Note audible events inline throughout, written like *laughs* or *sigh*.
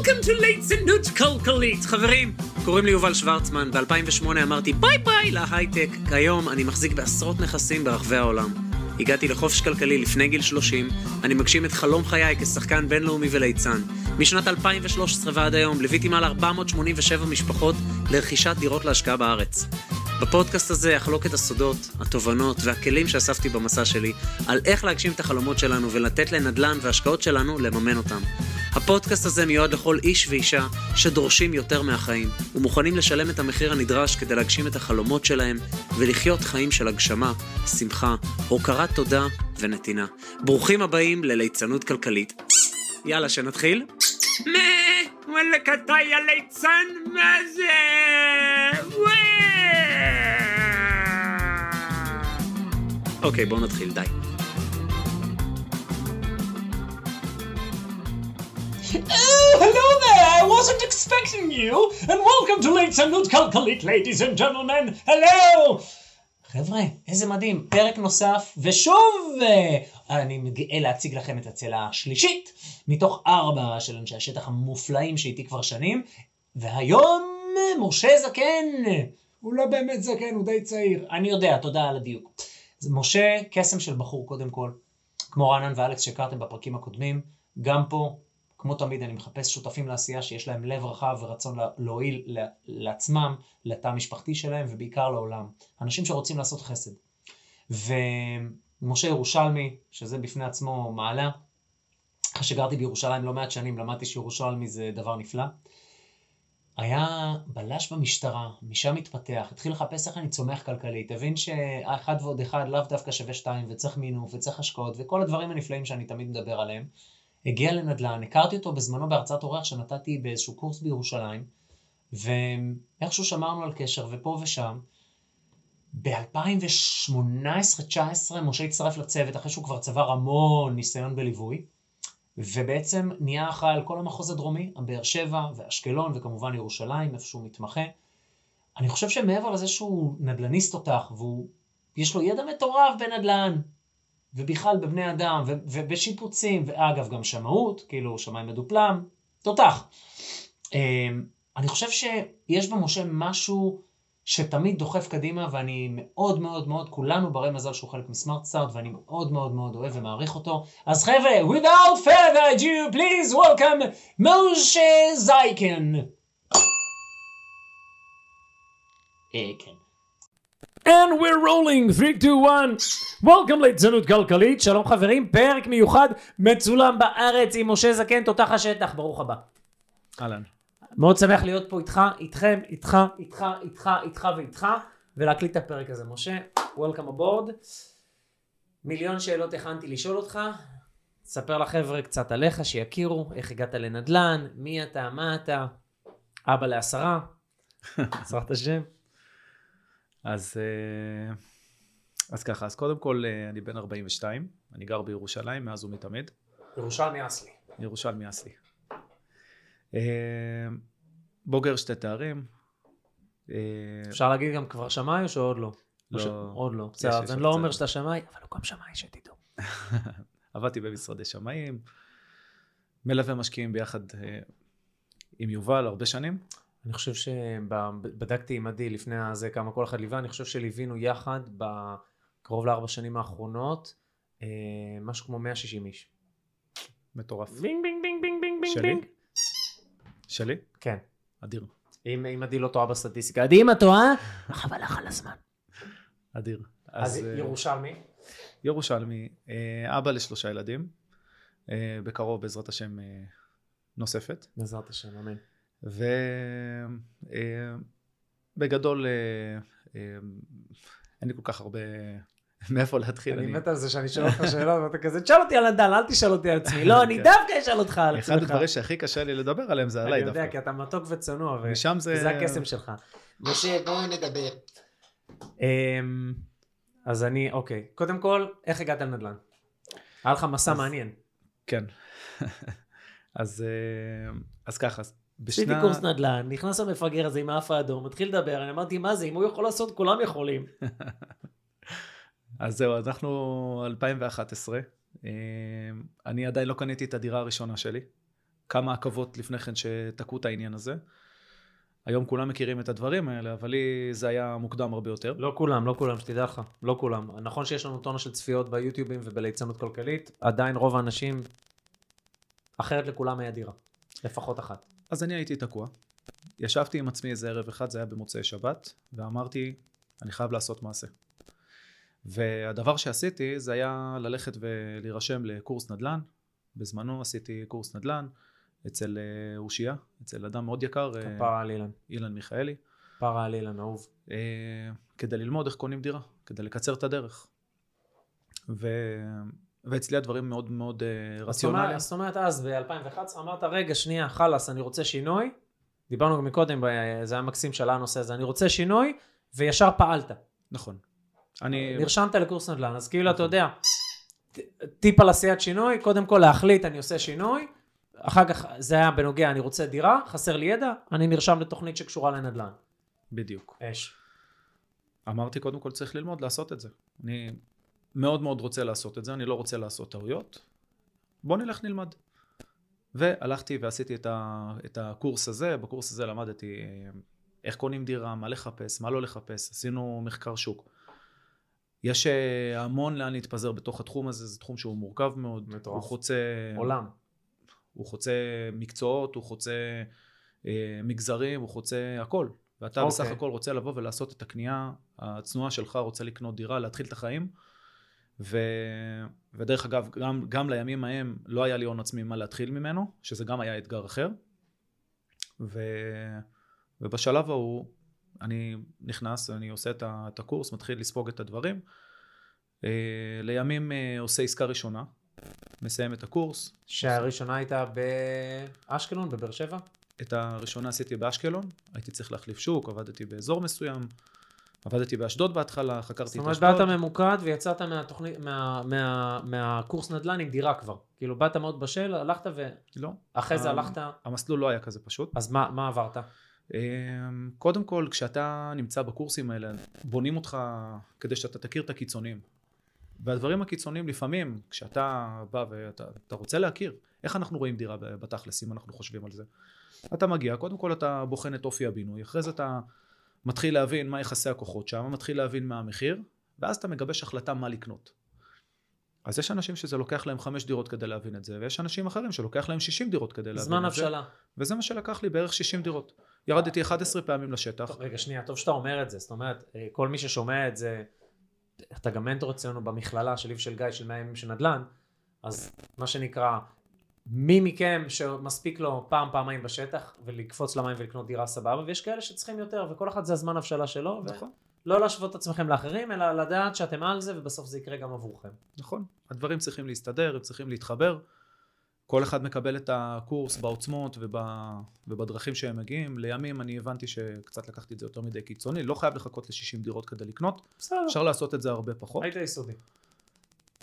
Welcome to ליצנות כלכלית. חברים, קוראים לי יובל שוורצמן, ב-2008 אמרתי ביי ביי להייטק. כיום אני מחזיק בעשרות נכסים ברחבי העולם. הגעתי לחופש כלכלי לפני גיל 30, אני מגשים את חלום חיי כשחקן בינלאומי וליצן. משנת 2013 ועד היום ליוויתי מעל 487 משפחות לרכישת דירות להשקעה בארץ. בפודקאסט הזה אחלוק את הסודות, התובנות והכלים שאספתי במסע שלי על איך להגשים את החלומות שלנו ולתת לנדל"ן והשקעות שלנו לממן אותם. הפודקאסט הזה מיועד לכל איש ואישה שדורשים יותר מהחיים ומוכנים לשלם את המחיר הנדרש כדי להגשים את החלומות שלהם ולחיות חיים של הגשמה, שמחה, הוקרת תודה ונתינה. ברוכים הבאים לליצנות כלכלית. יאללה, שנתחיל? מה? וואלכ אתה יא ליצן? מה זה? אוקיי, בואו נתחיל, די. Oh, hello there! I wasn't expecting you! And welcome to ליצנות כלכלית, ladies and gentlemen! Hello! חבר'ה, איזה מדהים, פרק נוסף, ושוב אה, אני גאה להציג לכם את הצלע השלישית, מתוך ארבע של אנשי השטח המופלאים שאיתי כבר שנים, והיום משה זקן. הוא לא באמת זקן, הוא די צעיר. אני יודע, תודה על הדיוק. משה, קסם של בחור קודם כל, כמו רענן ואלכס שהכרתם בפרקים הקודמים, גם פה, כמו תמיד, אני מחפש שותפים לעשייה שיש להם לב רחב ורצון לה- להועיל לעצמם, לתא המשפחתי שלהם ובעיקר לעולם. אנשים שרוצים לעשות חסד. ומשה ירושלמי, שזה בפני עצמו מעלה, אחרי שגרתי בירושלים לא מעט שנים, למדתי שירושלמי זה דבר נפלא. היה בלש במשטרה, משם התפתח, התחיל לחפש איך אני צומח כלכלית, הבין שאחד ועוד אחד לאו דווקא שווה שתיים, וצריך מינוף, וצריך השקעות, וכל הדברים הנפלאים שאני תמיד מדבר עליהם. הגיע לנדל"ן, הכרתי אותו בזמנו בהרצאת אורח שנתתי באיזשהו קורס בירושלים, ואיכשהו שמרנו על קשר, ופה ושם. ב-2018-2019 משה הצטרף לצוות אחרי שהוא כבר צבר המון ניסיון בליווי, ובעצם נהיה אחראי על כל המחוז הדרומי, הבאר שבע ואשקלון וכמובן ירושלים, איפה שהוא מתמחה. אני חושב שמעבר לזה שהוא נדל"ניסט תותח, ויש לו ידע מטורף בנדל"ן, ובכלל בבני אדם, ובשיפוצים, ואגב גם שמאות, כאילו שמאי מדופלם, תותח. אמ, אני חושב שיש במשה משהו שתמיד דוחף קדימה, ואני מאוד מאוד מאוד, כולנו ברי מזל שהוא חלק מסמארט סטארט, ואני מאוד מאוד מאוד אוהב ומעריך אותו. אז חבר'ה, without further ado, please welcome משה זייקן. אה, כן. And we're rolling, 3, 2, 1. Welcome ליצנות כלכלית, שלום חברים, פרק מיוחד מצולם בארץ עם משה זקן, תותח השטח, ברוך הבא. אהלן. מאוד שמח להיות פה איתך, איתכם, איתך, איתך, איתך, איתך ואיתך, ולהקליט את הפרק הזה. משה, Welcome aboard. מיליון שאלות הכנתי לשאול אותך. ספר לחבר'ה קצת עליך, שיכירו, איך הגעת לנדל"ן, מי אתה, מה אתה, אבא לעשרה, *laughs* בעזרת השם. אז, אה, אז ככה, אז קודם כל אה, אני בן 42, אני גר בירושלים מאז ומתמיד, ירושלמי אסלי. ירושלמי אסלי. אה, בוגר שתי תארים. אפשר להגיד גם כבר שמאי או שעוד לא? לא. ש- עוד לא. בסדר, אז אני לא. אומר שאתה שמאי, אבל הוא גם שמאי שתדעו. *laughs* עבדתי במשרדי שמאים, מלווה משקיעים ביחד עם יובל הרבה שנים. אני חושב שבדקתי עם עדי לפני הזה כמה כל אחד ליווה, אני חושב שליווינו יחד בקרוב לארבע שנים האחרונות, אה, משהו כמו 160 איש. מטורף. בינג בינג בינג בינג בינג בינג שלי? בינג. שלי? כן. אדיר. אם אם עדי לא טועה בסטטיסטיקה. עדי אם את טועה, חבל לך על הזמן. אדיר. אז אה, ירושלמי. ירושלמי, אה, אבא לשלושה ילדים, אה, בקרוב בעזרת השם אה, נוספת, בעזרת השם, אמן. ובגדול אין לי כל כך הרבה *laughs* מאיפה להתחיל. אני מת על זה שאני שואל אותך שאלות ואתה כזה, תשאל אותי על נדל, אל תשאל אותי על עצמי. *laughs* לא, אני כן. דווקא אשאל אותך על עצמך. אחד הדברים שהכי קשה לי לדבר עליהם זה עליי אני יודע, דווקא. כי אתה מתוק וצנוע. וזה הקסם שלך. משה, בואו נדבר. אמ, אז אני, אוקיי. קודם כל, איך הגעת לנדל"ן? היה לך מסע מעניין. כן. *laughs* אז אה, ככה, עשיתי. קורס נדל"ן, נכנס המפגר הזה עם האף האדום, מתחיל לדבר, אני אמרתי, מה זה, אם הוא יכול לעשות, כולם יכולים. *laughs* אז זהו, אז אנחנו 2011. אה, אני עדיין לא קניתי את הדירה הראשונה שלי. כמה עכבות לפני כן שתקעו את העניין הזה. היום כולם מכירים את הדברים האלה, אבל לי זה היה מוקדם הרבה יותר. לא כולם, לא כולם, שתדע לך, לא כולם. נכון שיש לנו טונה של צפיות ביוטיובים ובליצנות כלכלית, עדיין רוב האנשים, אחרת לכולם היה דירה. לפחות אחת. אז אני הייתי תקוע. ישבתי עם עצמי איזה ערב אחד, זה היה במוצאי שבת, ואמרתי, אני חייב לעשות מעשה. והדבר שעשיתי זה היה ללכת ולהירשם לקורס נדל"ן. בזמנו עשיתי קורס נדל"ן אצל אה, אושיה, אצל אדם מאוד יקר, אה, כפרה על אילן. אילן מיכאלי, כפרה על אילן, אהוב. אה, כדי ללמוד איך קונים דירה, כדי לקצר את הדרך. ו... ואצלי הדברים מאוד מאוד אה, רציונליים. זאת אומרת, אז ב-2011 אמרת, רגע, שנייה, חלאס, אני רוצה שינוי. דיברנו גם מקודם, זה היה מקסים שעלה הנושא הזה, אני רוצה שינוי, וישר פעלת. נכון. אני... נרשמת לקורס נדל"ן, אז כאילו, אתה נכון. יודע, טיפ על עשיית שינוי, קודם כל להחליט, אני עושה שינוי, אחר כך זה היה בנוגע, אני רוצה דירה, חסר לי ידע, אני נרשם לתוכנית שקשורה לנדל"ן. בדיוק. אש. אמרתי קודם כל צריך ללמוד לעשות את זה. אני מאוד מאוד רוצה לעשות את זה, אני לא רוצה לעשות טעויות. בוא נלך נלמד. והלכתי ועשיתי את, ה, את הקורס הזה, בקורס הזה למדתי אה, איך קונים דירה, מה לחפש, מה לא לחפש, עשינו מחקר שוק. יש אה, המון לאן להתפזר בתוך התחום הזה, זה תחום שהוא מורכב מאוד, מטורף. הוא חוצה, עולם. הוא חוצה מקצועות, הוא חוצה אה, מגזרים, הוא חוצה הכל. ואתה אוקיי. בסך הכל רוצה לבוא ולעשות את הקנייה הצנועה שלך, רוצה לקנות דירה, להתחיל את החיים. ו... ודרך אגב, גם, גם לימים ההם לא היה לי הון עצמי מה להתחיל ממנו, שזה גם היה אתגר אחר. ו... ובשלב ההוא אני נכנס, אני עושה את ה- את הקורס, מתחיל לספוג את הדברים. אה, לימים אה, עושה עסקה ראשונה, מסיים את הקורס, שהראשונה הייתה באשקלון, בבאר שבע? את הראשונה עשיתי באשקלון, הייתי צריך להחליף שוק, עבדתי באזור מסוים, עבדתי באשדוד בהתחלה, חקרתי זאת את אומרת, אשדוד. באת ממוקד ויצאת מהתוכנית, מה, מה, מהקורס נדל"ן עם דירה כבר. כאילו, באת מאוד בשל, הלכת לא. ואחרי זה הלכת, המסלול לא היה כזה פשוט. אז מה, מה עברת? אמ, קודם כל, כשאתה נמצא בקורסים האלה, בונים אותך כדי שאתה תכיר את הקיצונים. והדברים הקיצוניים לפעמים, כשאתה בא ואתה אתה רוצה להכיר, איך אנחנו רואים דירה בתכלס, אם אנחנו חושבים על זה. אתה מגיע, קודם כל אתה בוחן את אופי הבינוי, אחרי זה אתה מתחיל להבין מה יחסי הכוחות שם, מתחיל להבין מה המחיר, ואז אתה מגבש החלטה מה לקנות. אז יש אנשים שזה לוקח להם חמש דירות כדי להבין את זה, ויש אנשים אחרים שלוקח להם 60 דירות כדי להבין זמן את זה. הבשלה. וזה מה שלקח לי בערך 60 דירות. ירדתי 11 פעמים לשטח. רגע, שנייה, טוב שאתה אומר את זה. זאת אומרת, אה, כל מי ששומע את זה, אתה גם מנטור אצלנו במכללה של איב של גיא של 100 ימים של נדל"ן, אז מה שנקרא, מי מכם שמספיק לו פעם, פעמיים בשטח, ולקפוץ למים ולקנות דירה סבבה, ויש כאלה שצריכים יותר, וכל אחד זה הזמן הבשלה שלו, נכון, ולא להשוות את עצמכם לאחרים, אלא לדעת שאתם על זה, ובסוף זה יקרה גם עבורכם. נכון. הדברים צריכים להסתדר, הם צריכים להתחבר. כל אחד מקבל את הקורס בעוצמות וב... ובדרכים שהם מגיעים. לימים אני הבנתי שקצת לקחתי את זה יותר מדי קיצוני. לא חייב לחכות ל-60 דירות כדי לקנות. בסדר, אפשר לעשות את זה הרבה פחות. היית יסודי.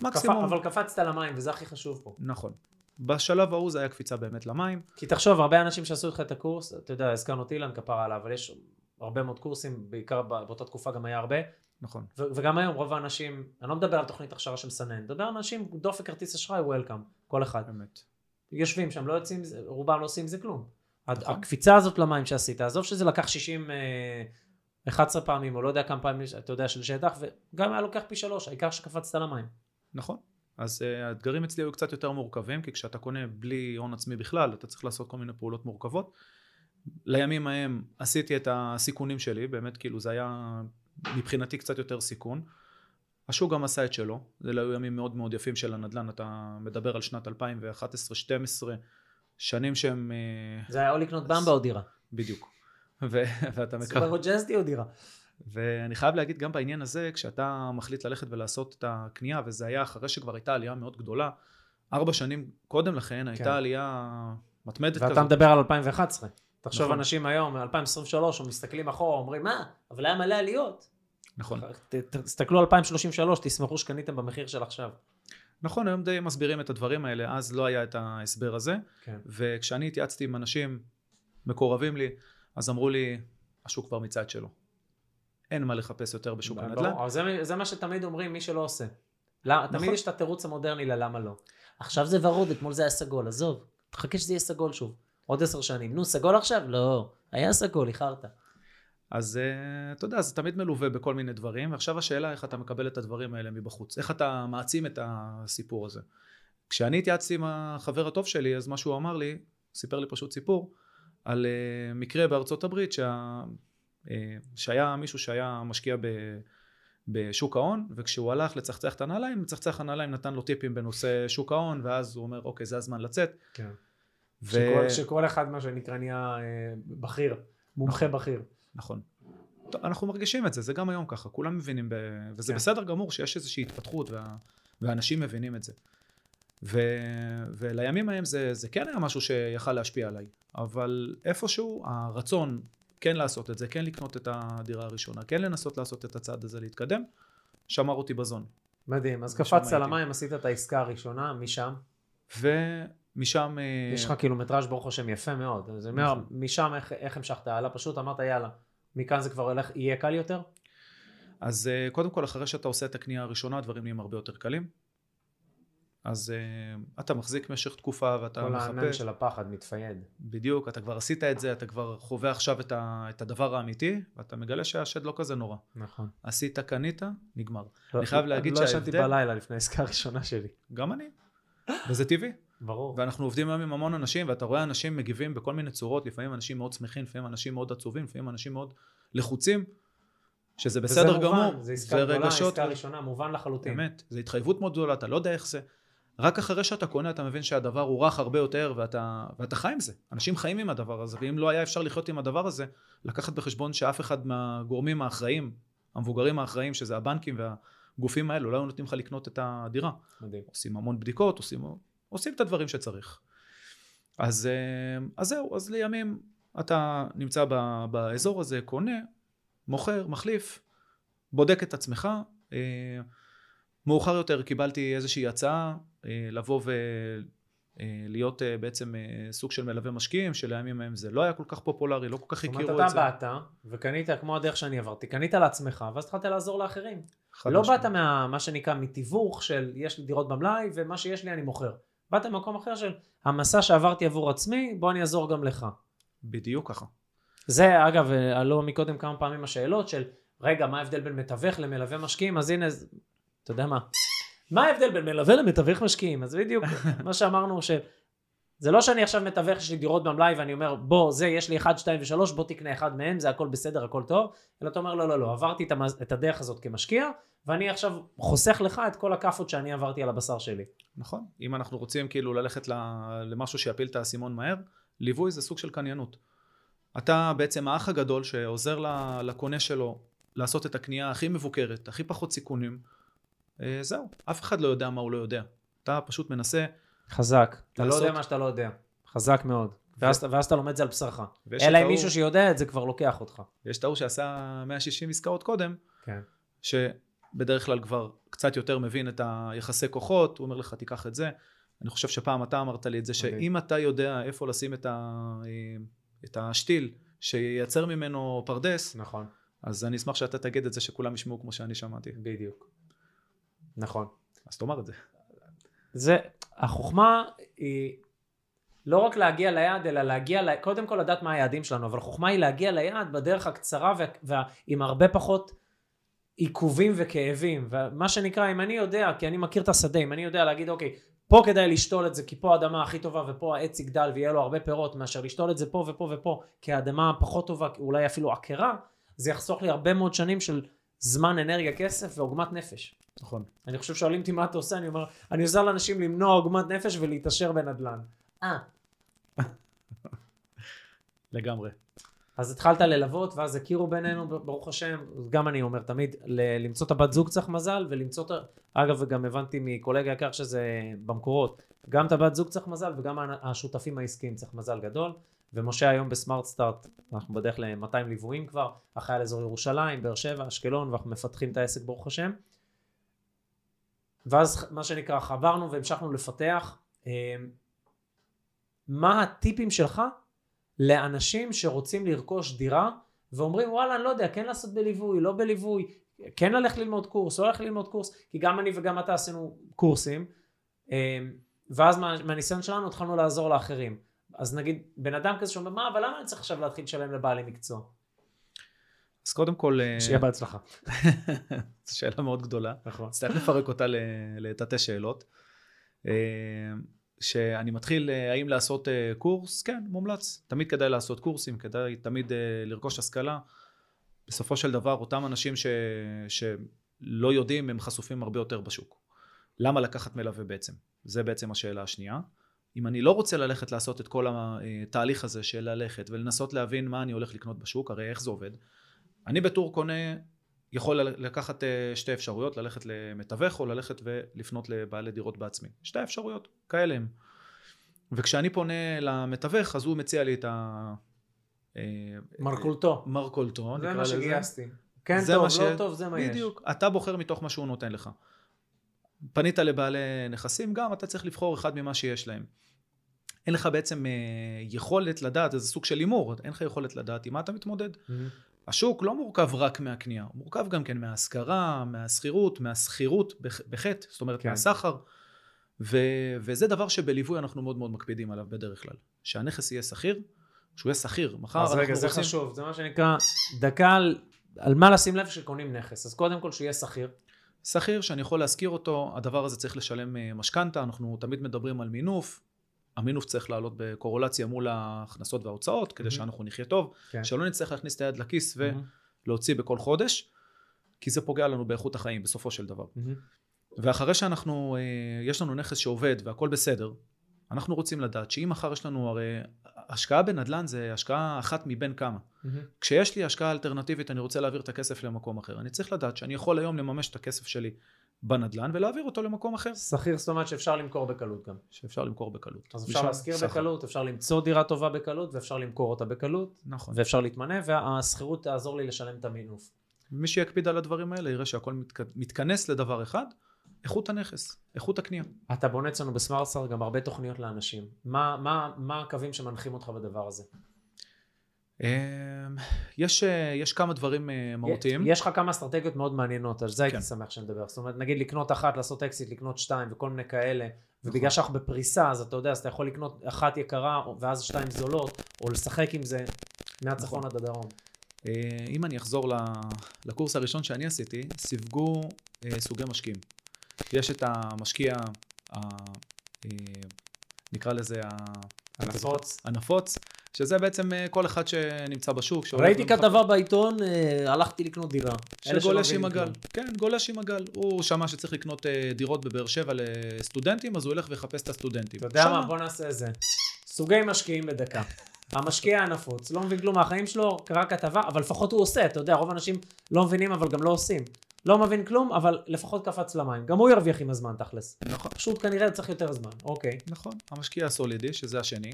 מקסימום. קפ- אבל קפצת למים, וזה הכי חשוב פה. נכון. בשלב ההוא זה היה קפיצה באמת למים. כי תחשוב, הרבה אנשים שעשו איתך את הקורס, אתה יודע, הזכרנו את אילן כפרה עליו, אבל יש הרבה מאוד קורסים, בעיקר בא- באותה תקופה גם היה הרבה, נכון. ו- וגם היום רוב האנשים, אני לא מדבר על תוכנית הכשרה שמסנן, אני מדבר על אנשים, דופק כרטיס אשראי, וולקאם, כל אחד. אמת. יושבים שם, לא יוצאים, רובם לא עושים עם זה כלום. נכון. הקפיצה הזאת למים שעשית, עזוב שזה לקח 60, אה, 11 פעמים, או לא יודע כמה פעמים, אתה יודע, של שטח, וגם היה לוקח פי שלוש, העיקר שקפצת למים. נכון. אז uh, האתגרים אצלי היו קצת יותר מורכבים, כי כשאתה קונה בלי הון עצמי בכלל, אתה צריך לעשות כל מיני פעולות מורכבות. לימים ההם עשיתי את הסיכונים שלי, באמת כאילו זה היה מבחינתי קצת יותר סיכון. השוק גם עשה את שלו, זה היו ימים מאוד מאוד יפים של הנדל"ן, אתה מדבר על שנת 2011-2012, שנים שהם אה, זה היה או לקנות במבה או דירה. בדיוק. ואתה מקווה... סופר ג'סטי או דירה. ואני חייב להגיד גם בעניין הזה, כשאתה מחליט ללכת ולעשות את הקנייה, וזה היה אחרי שכבר הייתה עלייה מאוד גדולה, ארבע שנים קודם לכן הייתה עלייה מתמדת ואתה כזאת. מדבר על 2011. תחשוב נכון. אנשים היום, 2023, מסתכלים אחורה, אומרים, מה, אבל היה מלא עליות. נכון. ת- תסתכלו 2033, תשמחו שקניתם במחיר של עכשיו. נכון, היום די מסבירים את הדברים האלה, אז לא היה את ההסבר הזה, כן. וכשאני התייעצתי עם אנשים מקורבים לי, אז אמרו לי, השוק כבר מצד שלו. אין מה לחפש יותר בשוק הנדל"ן. זה, זה מה שתמיד אומרים, מי שלא עושה. למה, תמיד נכון. יש את התירוץ המודרני ללמה לא. עכשיו זה ורוד, אתמול זה היה סגול, עזוב. תחכה שזה יהיה סגול שוב. עוד עשר שנים. נו, סגול עכשיו? לא. היה סגול, איחרת. אז אה, אתה יודע, זה תמיד מלווה בכל מיני דברים, ועכשיו השאלה איך אתה מקבל את הדברים האלה מבחוץ, איך אתה מעצים את הסיפור הזה. כשאני התייעצתי עם החבר הטוב שלי, אז מה שהוא אמר לי, סיפר לי פשוט סיפור, על אה, מקרה בארצות הברית שה... אה, שהיה מישהו שהיה משקיע ב... בשוק ההון, וכשהוא הלך לצחצח את הנעליים, מצחצח הנעליים נתן לו טיפים בנושא שוק ההון, ואז הוא אומר, אוקיי, זה הזמן לצאת. כן. ו... שכל, שכל אחד, מה שנקרא, נהיה אה, בכיר. מומחה בכיר. נכון. טוב, אנחנו מרגישים את זה, זה גם היום ככה, כולם מבינים, ב... וזה כן. בסדר גמור שיש איזושהי התפתחות וה... ואנשים מבינים את זה. ו... ולימים ההם זה, זה כן היה משהו שיכל להשפיע עליי, אבל איפשהו הרצון כן לעשות את זה, כן לקנות את הדירה הראשונה, כן לנסות לעשות את הצעד הזה להתקדם, שמר אותי בזון. מדהים. אז קפצת הייתי. למים, עשית את העסקה הראשונה, משם. ומשם... אה, יש לך קילומטראז' ברוך השם יפה מאוד. אני אומר, נכון. משם איך, איך המשכת הלאה? פשוט אמרת יאללה, מכאן זה כבר הולך, יהיה קל יותר? אז אה, קודם כל, אחרי שאתה עושה את הקנייה הראשונה, הדברים נהיים הרבה יותר קלים. אז אה, אתה מחזיק משך תקופה ואתה כל הענן מחפש. של הפחד מתפייד. בדיוק, אתה כבר עשית את זה, אתה כבר חווה עכשיו את, ה, את הדבר האמיתי, ואתה מגלה שהשד לא כזה נורא. נכון. עשית, קנית, נגמר. לא- אני חייב להגיד לא ישנתי שההבדל- בלילה לפני העסקה הראשונה שלי. גם אני. וזה טבעי. ברור. ואנחנו עובדים היום עם המון אנשים, ואתה רואה אנשים מגיבים בכל מיני צורות, לפעמים אנשים מאוד שמחים, לפעמים אנשים מאוד עצובים, לפעמים אנשים מאוד לחוצים, שזה וזה בסדר מובן, גמור. זה עסקה גדולה, עסקה ראשונה, מובן לחלוטין. באמת, זו התחייבות מאוד גדולה, אתה לא יודע איך זה. רק אחרי שאתה קונה אתה מבין שהדבר הוא רך הרבה יותר ואתה, ואתה חי עם זה. אנשים חיים עם הדבר הזה, ואם לא היה אפשר לחיות עם הדבר הזה, לקחת בחשבון שאף אחד מהגורמים האחראים, המבוגרים האחראים, שזה הבנקים והגופים האלו, לא היו נותנים לך לקנות את הדירה. מדהים. עושים המון בדיקות, עושים, עושים את הדברים שצריך. אז, אה, אז זהו, אז לימים אתה נמצא ב, באזור הזה, קונה, מוכר, מחליף, בודק את עצמך. אה, מאוחר יותר קיבלתי איזושהי הצעה לבוא ולהיות בעצם אה, סוג של מלווה משקיעים, שלימים ההם זה לא היה כל כך פופולרי, לא כל כך זאת הכירו אומרת, את זה. אתה באת וקנית כמו הדרך שאני עברתי, קנית לעצמך, ואז התחלת לעזור לאחרים. לא. באת מה מה שנקרא מתיווך של יש לי דירות במלאי ומה שיש לי אני מוכר. באת ממקום אחר של המסע שעברתי עבור עצמי, בוא אני אעזור גם לך. בדיוק ככה. זה אגב, אה, עלו מקודם כמה פעמים השאלות של רגע, מה ההבדל בין מתווך למלווה משקיעים? אז הנה, אתה יודע מה? מה ההבדל בין מלווה למתווך משקיעים? אז בדיוק *laughs* מה שאמרנו, ש... זה לא שאני עכשיו מתווך, יש לי דירות במלאי ואני אומר, בוא, זה, יש לי 1, 2 ו-3, בוא תקנה אחד מהם, זה הכל בסדר, הכל טוב, אלא אתה אומר, לא, לא, לא, עברתי את, המז... את הדרך הזאת כמשקיע, ואני עכשיו חוסך לך את כל הכאפות שאני עברתי על הבשר שלי. נכון. אם אנחנו רוצים כאילו ללכת ל- למשהו שיפיל את האסימון מהר, ליווי זה סוג של קניינות. אתה בעצם האח הגדול שעוזר לקונה שלו לעשות את הקנייה הכי מבוקרת, הכי פחות סיכונים. אה, זהו, אף אחד לא יודע מה הוא לא יודע. אתה פשוט מנסה, חזק. אתה לא יודע מה שאתה לא יודע. חזק מאוד. ואז, ואז אתה לומד את זה על בשרך. אלא אם מישהו שיודע את זה כבר לוקח אותך. יש את ההוא שעשה 160 עסקאות קודם, כן. שבדרך כלל כבר קצת יותר מבין את היחסי כוחות, הוא אומר לך תיקח את זה. אני חושב שפעם אתה אמרת לי את זה, מדהים. שאם אתה יודע איפה לשים את, ה... את השתיל שייצר ממנו פרדס, נכון. אז אני אשמח שאתה תגיד את זה שכולם ישמעו כמו שאני שמעתי. בדיוק. נכון. אז תאמר את זה. זה, החוכמה היא לא רק להגיע ליעד, אלא להגיע, ל... קודם כל לדעת מה היעדים שלנו, אבל החוכמה היא להגיע ליעד בדרך הקצרה וה... וה... עם הרבה פחות עיכובים וכאבים. ומה שנקרא, אם אני יודע, כי אני מכיר את השדה, אם אני יודע להגיד, אוקיי, פה כדאי לשתול את זה, כי פה האדמה הכי טובה ופה העץ יגדל ויהיה לו הרבה פירות, מאשר לשתול את זה פה ופה ופה, כי האדמה פחות טובה, אולי אפילו עקרה, זה יחסוך לי הרבה מאוד שנים של זמן, אנרגיה, כסף ועוגמת נפש. נכון. אני חושב שואלים אותי מה אתה עושה, אני אומר, אני עוזר לאנשים למנוע עוגמת נפש ולהתעשר בנדל"ן. אה. *laughs* לגמרי. אז התחלת ללוות, ואז הכירו בינינו, ברוך השם, גם אני אומר תמיד, ל- למצוא את הבת זוג צריך מזל, ולמצוא את ה... אגב, וגם הבנתי מקולגה יקר שזה במקורות, גם את הבת זוג צריך מזל, וגם השותפים העסקיים צריך מזל גדול. ומשה היום בסמארט סטארט, אנחנו בדרך ל-200 ליוויים כבר, אחראי על אזור ירושלים, באר שבע, אשקלון, ואנחנו מפתחים את העסק ברוך השם. ואז מה שנקרא חברנו והמשכנו לפתח. אה, מה הטיפים שלך לאנשים שרוצים לרכוש דירה ואומרים וואלה אני לא יודע כן לעשות בליווי לא בליווי כן ללכת ללמוד קורס לא ללכת ללמוד קורס כי גם אני וגם אתה עשינו קורסים אה, ואז מה, מהניסיון שלנו התחלנו לעזור לאחרים. אז נגיד, בן אדם כזה שאומר, מה, אבל למה אני צריך עכשיו להתחיל לשלם לבעלי מקצוע? אז קודם כל, אה, שיהיה בהצלחה. *laughs* זו שאלה מאוד גדולה. נכון. נצטרך לפרק אותה ל- לתתי שאלות. אה, שאני מתחיל, אה, האם לעשות קורס? כן, מומלץ. תמיד כדאי לעשות קורסים, כדאי תמיד לרכוש השכלה. בסופו של דבר, אותם אנשים ש... שלא יודעים, הם חשופים הרבה יותר בשוק. למה לקחת מלווה בעצם? זה בעצם השאלה השנייה. אם אני לא רוצה ללכת לעשות את כל התהליך הזה של ללכת ולנסות להבין מה אני הולך לקנות בשוק, הרי איך זה עובד? אני בתור קונה יכול לקחת אה, שתי אפשרויות, ללכת למתווך או ללכת ולפנות לבעלי דירות בעצמי. שתי אפשרויות, כאלה הם. וכשאני פונה למתווך, אז הוא מציע לי את ה... אה, מרכולתו. מרכולתו, זה נקרא מה לזה. שגייסתי. כן זה טוב, מה ש- לא טוב, זה מה יש. בדיוק. אתה בוחר מתוך מה שהוא נותן לך. פנית לבעלי נכסים, גם אתה צריך לבחור אחד ממה שיש להם. אין לך בעצם אה, יכולת לדעת, זה סוג של הימור, אין לך יכולת לדעת עם מה אתה מתמודד. מהמם. השוק לא מורכב רק מהקנייה, הוא מורכב גם כן מהשכרה, מהשכירות, מהשכירות בח- בחטא, זאת אומרת כן. מהסחר. ו- וזה דבר שבליווי אנחנו מאוד מאוד מקפידים עליו בדרך כלל. שהנכס יהיה שכיר, שהוא יהיה שכיר. מחר אז אנחנו רגע, זה רוצים... חשוב, זה מה שנקרא דקה על, על מה לשים לב כשקונים נכס. אז קודם כל שיהיה שכיר. שכיר שאני יכול להשכיר אותו, הדבר הזה צריך לשלם אה, משכנתה, אנחנו תמיד מדברים על מינוף. המינוף צריך לעלות בקורולציה מול ההכנסות וההוצאות, כדי מהמם. שאנחנו נחיה טוב, כן. שלא נצטרך להכניס את היד לכיס מהמם. ולהוציא בכל חודש, כי זה פוגע לנו באיכות החיים בסופו של דבר. מהמם. ואחרי שאנחנו, אה, יש לנו נכס שעובד והכל בסדר, אנחנו רוצים לדעת שאם מחר יש לנו, הרי השקעה בנדל"ן זה השקעה אחת מבין כמה. מהמם. כשיש לי השקעה אלטרנטיבית, אני רוצה להעביר את הכסף למקום אחר. אני צריך לדעת שאני יכול היום לממש את הכסף שלי בנדל"ן ולהעביר אותו למקום אחר, שכיר זאת אומרת שאפשר למכור בקלות גם. שאפשר למכור בקלות. אז אפשר להשכיר. בקלות, אפשר למצוא דירה טובה בקלות, ואפשר למכור אותה בקלות, נכון. ואפשר להתמנף, והשכירות תעזור לי לשלם את המינוף. מי שיקפיד על הדברים האלה יראה שהכל מתכ... מתכנס לדבר אחד, איכות הנכס, איכות הקנייה. אתה בונה אצלנו בסמארטסטאר גם הרבה תוכניות לאנשים. מה, מה, מה הקווים שמנחים אותך בדבר הזה? אמ, יש, אה, יש כמה דברים אה, מהותיים. יש לך כמה אסטרטגיות מאוד מעניינות, על זה הייתי כן. שמח שנדבר. זאת אומרת, נגיד לקנות אחת, לעשות אקזיט, לקנות שתיים וכל מיני כאלה, נכון. ובגלל שאנחנו בפריסה, אז אתה יודע, אז אתה יכול לקנות אחת יקרה, ואז שתיים זולות, או לשחק עם זה מהצפון נכון. עד הדרום. אה, אם אני אחזור לקורס הראשון שאני עשיתי, סיווגו סוגי משקיעים. יש את המשקיע, ה- נקרא לזה הנפוץ. הנפוץ, שזה בעצם אה, כל אחד שנמצא בשוק. ראיתי כתבה בעיתון, אה, הלכתי לקנות דירה. שגולש עם הגל. כן, גולש עם הגל. הוא שמע שצריך לקנות אה, דירות בבאר שבע לסטודנטים, אז הוא ילך ויחפש את הסטודנטים. אתה יודע שמה. מה? בוא נעשה את זה. סוגי משקיעים בדקה. המשקיע הנפוץ, לא מבין כלום מהחיים שלו, קרא כתבה, אבל לפחות הוא עושה, אתה יודע, רוב האנשים לא מבינים אבל גם לא עושים. לא מבין כלום, אבל לפחות קפץ למים. גם הוא ירוויח עם הזמן תכלס. נכון. פשוט כנראה צריך יותר זמן, אוקיי. נכון, המשקיע הסולידי, שזה השני,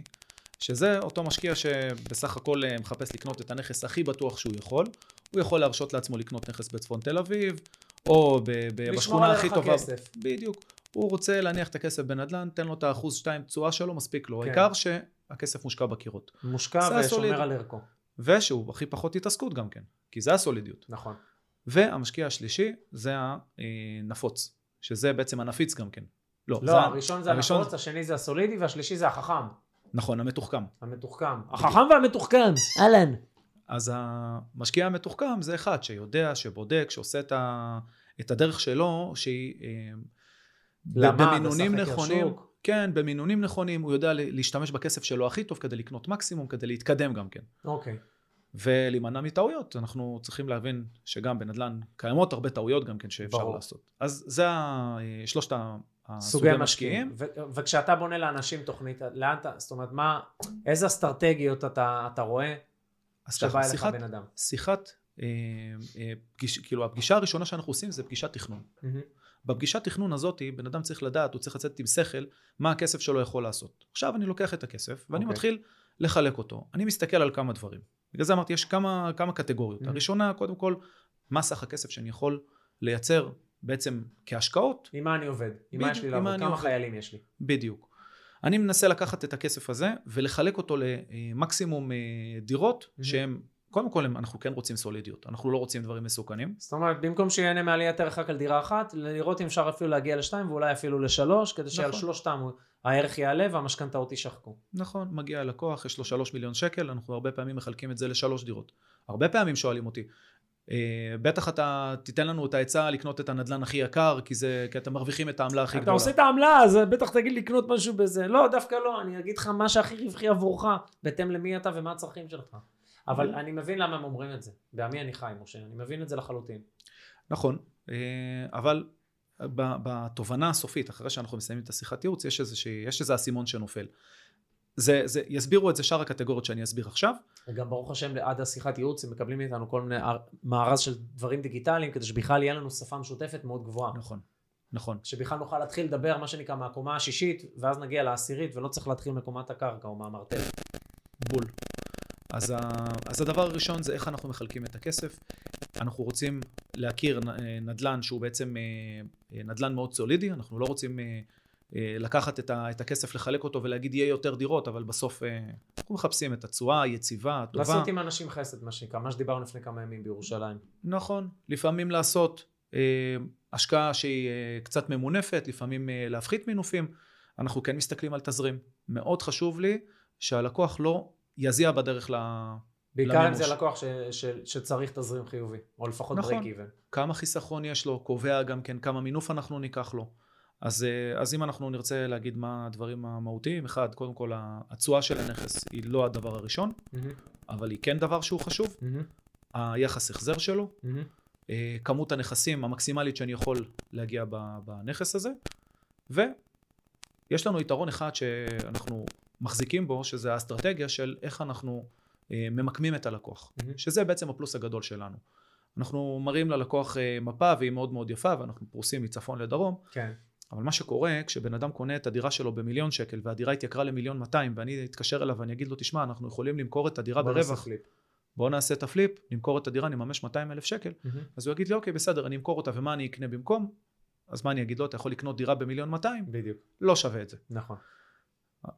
שזה אותו משקיע שבסך הכל אה, מחפש לקנות את הנכס הכי בטוח שהוא יכול. הוא יכול להרשות לעצמו לקנות נכס בצפון תל אביב, או ב- ב- לשמור בשכונה עליך הכי טובה. כסף. בדיוק. הוא רוצה להניח את הכסף בנדל"ן, תן לו את האחוז שתיים תשואה שלו, מספיק לו. כן. העיקר שהכסף מושקע בקירות. מושקע. ושומר על ערכו. ושהוא הכי פחות התעסקות גם כן, כי זה הסולידיות. נכון. והמשקיע השלישי זה הנפוץ, שזה בעצם הנפיץ גם כן. לא, לא, זה הראשון זה הנפוץ, השני זה הסולידי, והשלישי זה החכם. נכון, המתוחכם. המתוחכם. החכם והמתוחכם, אהלן. אז המשקיע המתוחכם זה אחד שיודע, שבודק, שעושה את, ה, את הדרך שלו, שהיא אה, למד, במינונים נכונים. שוק. כן, במינונים נכונים, הוא יודע להשתמש בכסף שלו הכי טוב כדי לקנות מקסימום, כדי להתקדם גם כן. אוקיי. ולהימנע מטעויות, אנחנו צריכים להבין שגם בנדל"ן קיימות הרבה טעויות גם כן שאפשר ברור. לעשות. אז זה ה- שלושת הסוגי משקיעים. משקיעים. ו- וכשאתה בונה לאנשים תוכנית, לאן אתה, זאת אומרת, מה, איזה אסטרטגיות אתה, אתה רואה שבא אליך בן אדם? שיחת אה, אה, פגיש, כאילו הפגישה הראשונה שאנחנו עושים זה פגישת תכנון. מהמם. בפגישת תכנון הזאת, בן אדם צריך לדעת, הוא צריך לצאת עם שכל, מה הכסף שלו יכול לעשות. עכשיו אני לוקח את הכסף, ואני אוקיי. מתחיל לחלק אותו. אני מסתכל על כמה דברים. בגלל זה אמרתי, יש כמה, כמה קטגוריות. Mhm. הראשונה, קודם כל, מה סך הכסף שאני יכול לייצר בעצם כהשקעות, עם מה אני עובד? עם מה יש לי לעבוד? כמה עובד. חיילים יש לי? בדיוק. אני מנסה לקחת את הכסף הזה ולחלק אותו למקסימום אה, דירות Mhm. שהן קודם כל אנחנו כן רוצים סולידיות, אנחנו לא רוצים דברים מסוכנים. זאת אומרת, במקום שיהנה מעליית ערך רק על דירה אחת, לראות אם אפשר אפילו להגיע לשתיים ואולי אפילו לשלוש, כדי שעל נכון. שלושתם הוא- הערך יעלה והמשכנתאות יישחקו. נכון, מגיע הלקוח, יש לו שלוש מיליון שקל, אנחנו הרבה פעמים מחלקים את זה לשלוש דירות. הרבה פעמים שואלים אותי, אה, בטח אתה תיתן לנו את העצה לקנות את הנדלן הכי יקר, כי זה, כי אתם מרוויחים את העמלה הכי אתה גדולה. עושה את העמלה, אז בטח תגיד לקנות משהו בזה. לא, דווקא לא, אני אגיד לך מה שהכי רווחי עבורך, בהתאם למי אתה ומה הצרכים שלך. אבל. אני מבין למה הם אומרים את זה. בעמי אני חי, משה, אני מבין את זה לחלוטין. נכון, אה, אבל בתובנה הסופית, אחרי שאנחנו מסיימים את השיחת ייעוץ, יש איזה, יש איזה אסימון שנופל. זה, זה, יסבירו את זה שאר הקטגוריות שאני אסביר עכשיו. וגם ברוך השם, עד השיחת ייעוץ הם מקבלים מאיתנו כל מיני מארז של דברים דיגיטליים, כדי שבכלל יהיה לנו שפה משותפת מאוד גבוהה. נכון, נכון. שבכלל נוכל להתחיל לדבר, מה שנקרא, מהקומה השישית, ואז נגיע לעשירית, ולא צריך להתחיל מקומת הקרקע או מהמרתף. בול. אז, ה, אז הדבר הראשון זה איך אנחנו מחלקים את הכסף. אנחנו רוצים להכיר אה, נדל"ן שהוא בעצם אה, אה, נדל"ן מאוד סולידי, אנחנו לא רוצים לקחת את, ה, את הכסף, לחלק אותו ולהגיד יהיה יותר דירות, אבל בסוף אנחנו מחפשים את התשואה היציבה, הטובה. לעשות עם אנשים חסד, מה שנקרא, מה שדיברנו לפני כמה ימים בירושלים. נכון, לפעמים לעשות השקעה שהיא קצת ממונפת, לפעמים להפחית מינופים. אנחנו כן מסתכלים על תזרים. מאוד חשוב לי שהלקוח לא יזיע בדרך ל... בעיקר אם. זה לקוח ש, ש, שצריך תזרים חיובי, או לפחות נכון. ברייק איבן. כמה חיסכון יש לו, קובע גם כן כמה מינוף אנחנו ניקח לו. אז, אה, אז אם אנחנו נרצה להגיד מה הדברים המהותיים, אחד, קודם כל התשואה של הנכס היא לא הדבר הראשון, אבל היא כן דבר שהוא חשוב, היחס החזר שלו, אה, כמות הנכסים המקסימלית שאני יכול להגיע בנכס הזה, ויש לנו יתרון אחד שאנחנו מחזיקים בו, שזה האסטרטגיה של איך אנחנו אה, ממקמים את הלקוח, מה הם. שזה בעצם הפלוס הגדול שלנו. אנחנו מראים ללקוח אה, מפה והיא מאוד מאוד יפה ואנחנו פרוסים מצפון לדרום, כן. אבל מה שקורה כשבן אדם קונה את הדירה שלו במיליון שקל והדירה התייקרה למיליון 200 ואני אתקשר אליו ואני אגיד לו תשמע אנחנו יכולים למכור את הדירה בוא נעשה ברווח, flip. בוא נעשה את ה flip, נמכור את הדירה נממש 200 אלף שקל אז הוא יגיד לי אוקיי בסדר אני אמכור אותה ומה אני אקנה במקום אז מה אני אגיד לו אתה יכול לקנות דירה במיליון 200 בדיוק, לא שווה את זה נכון.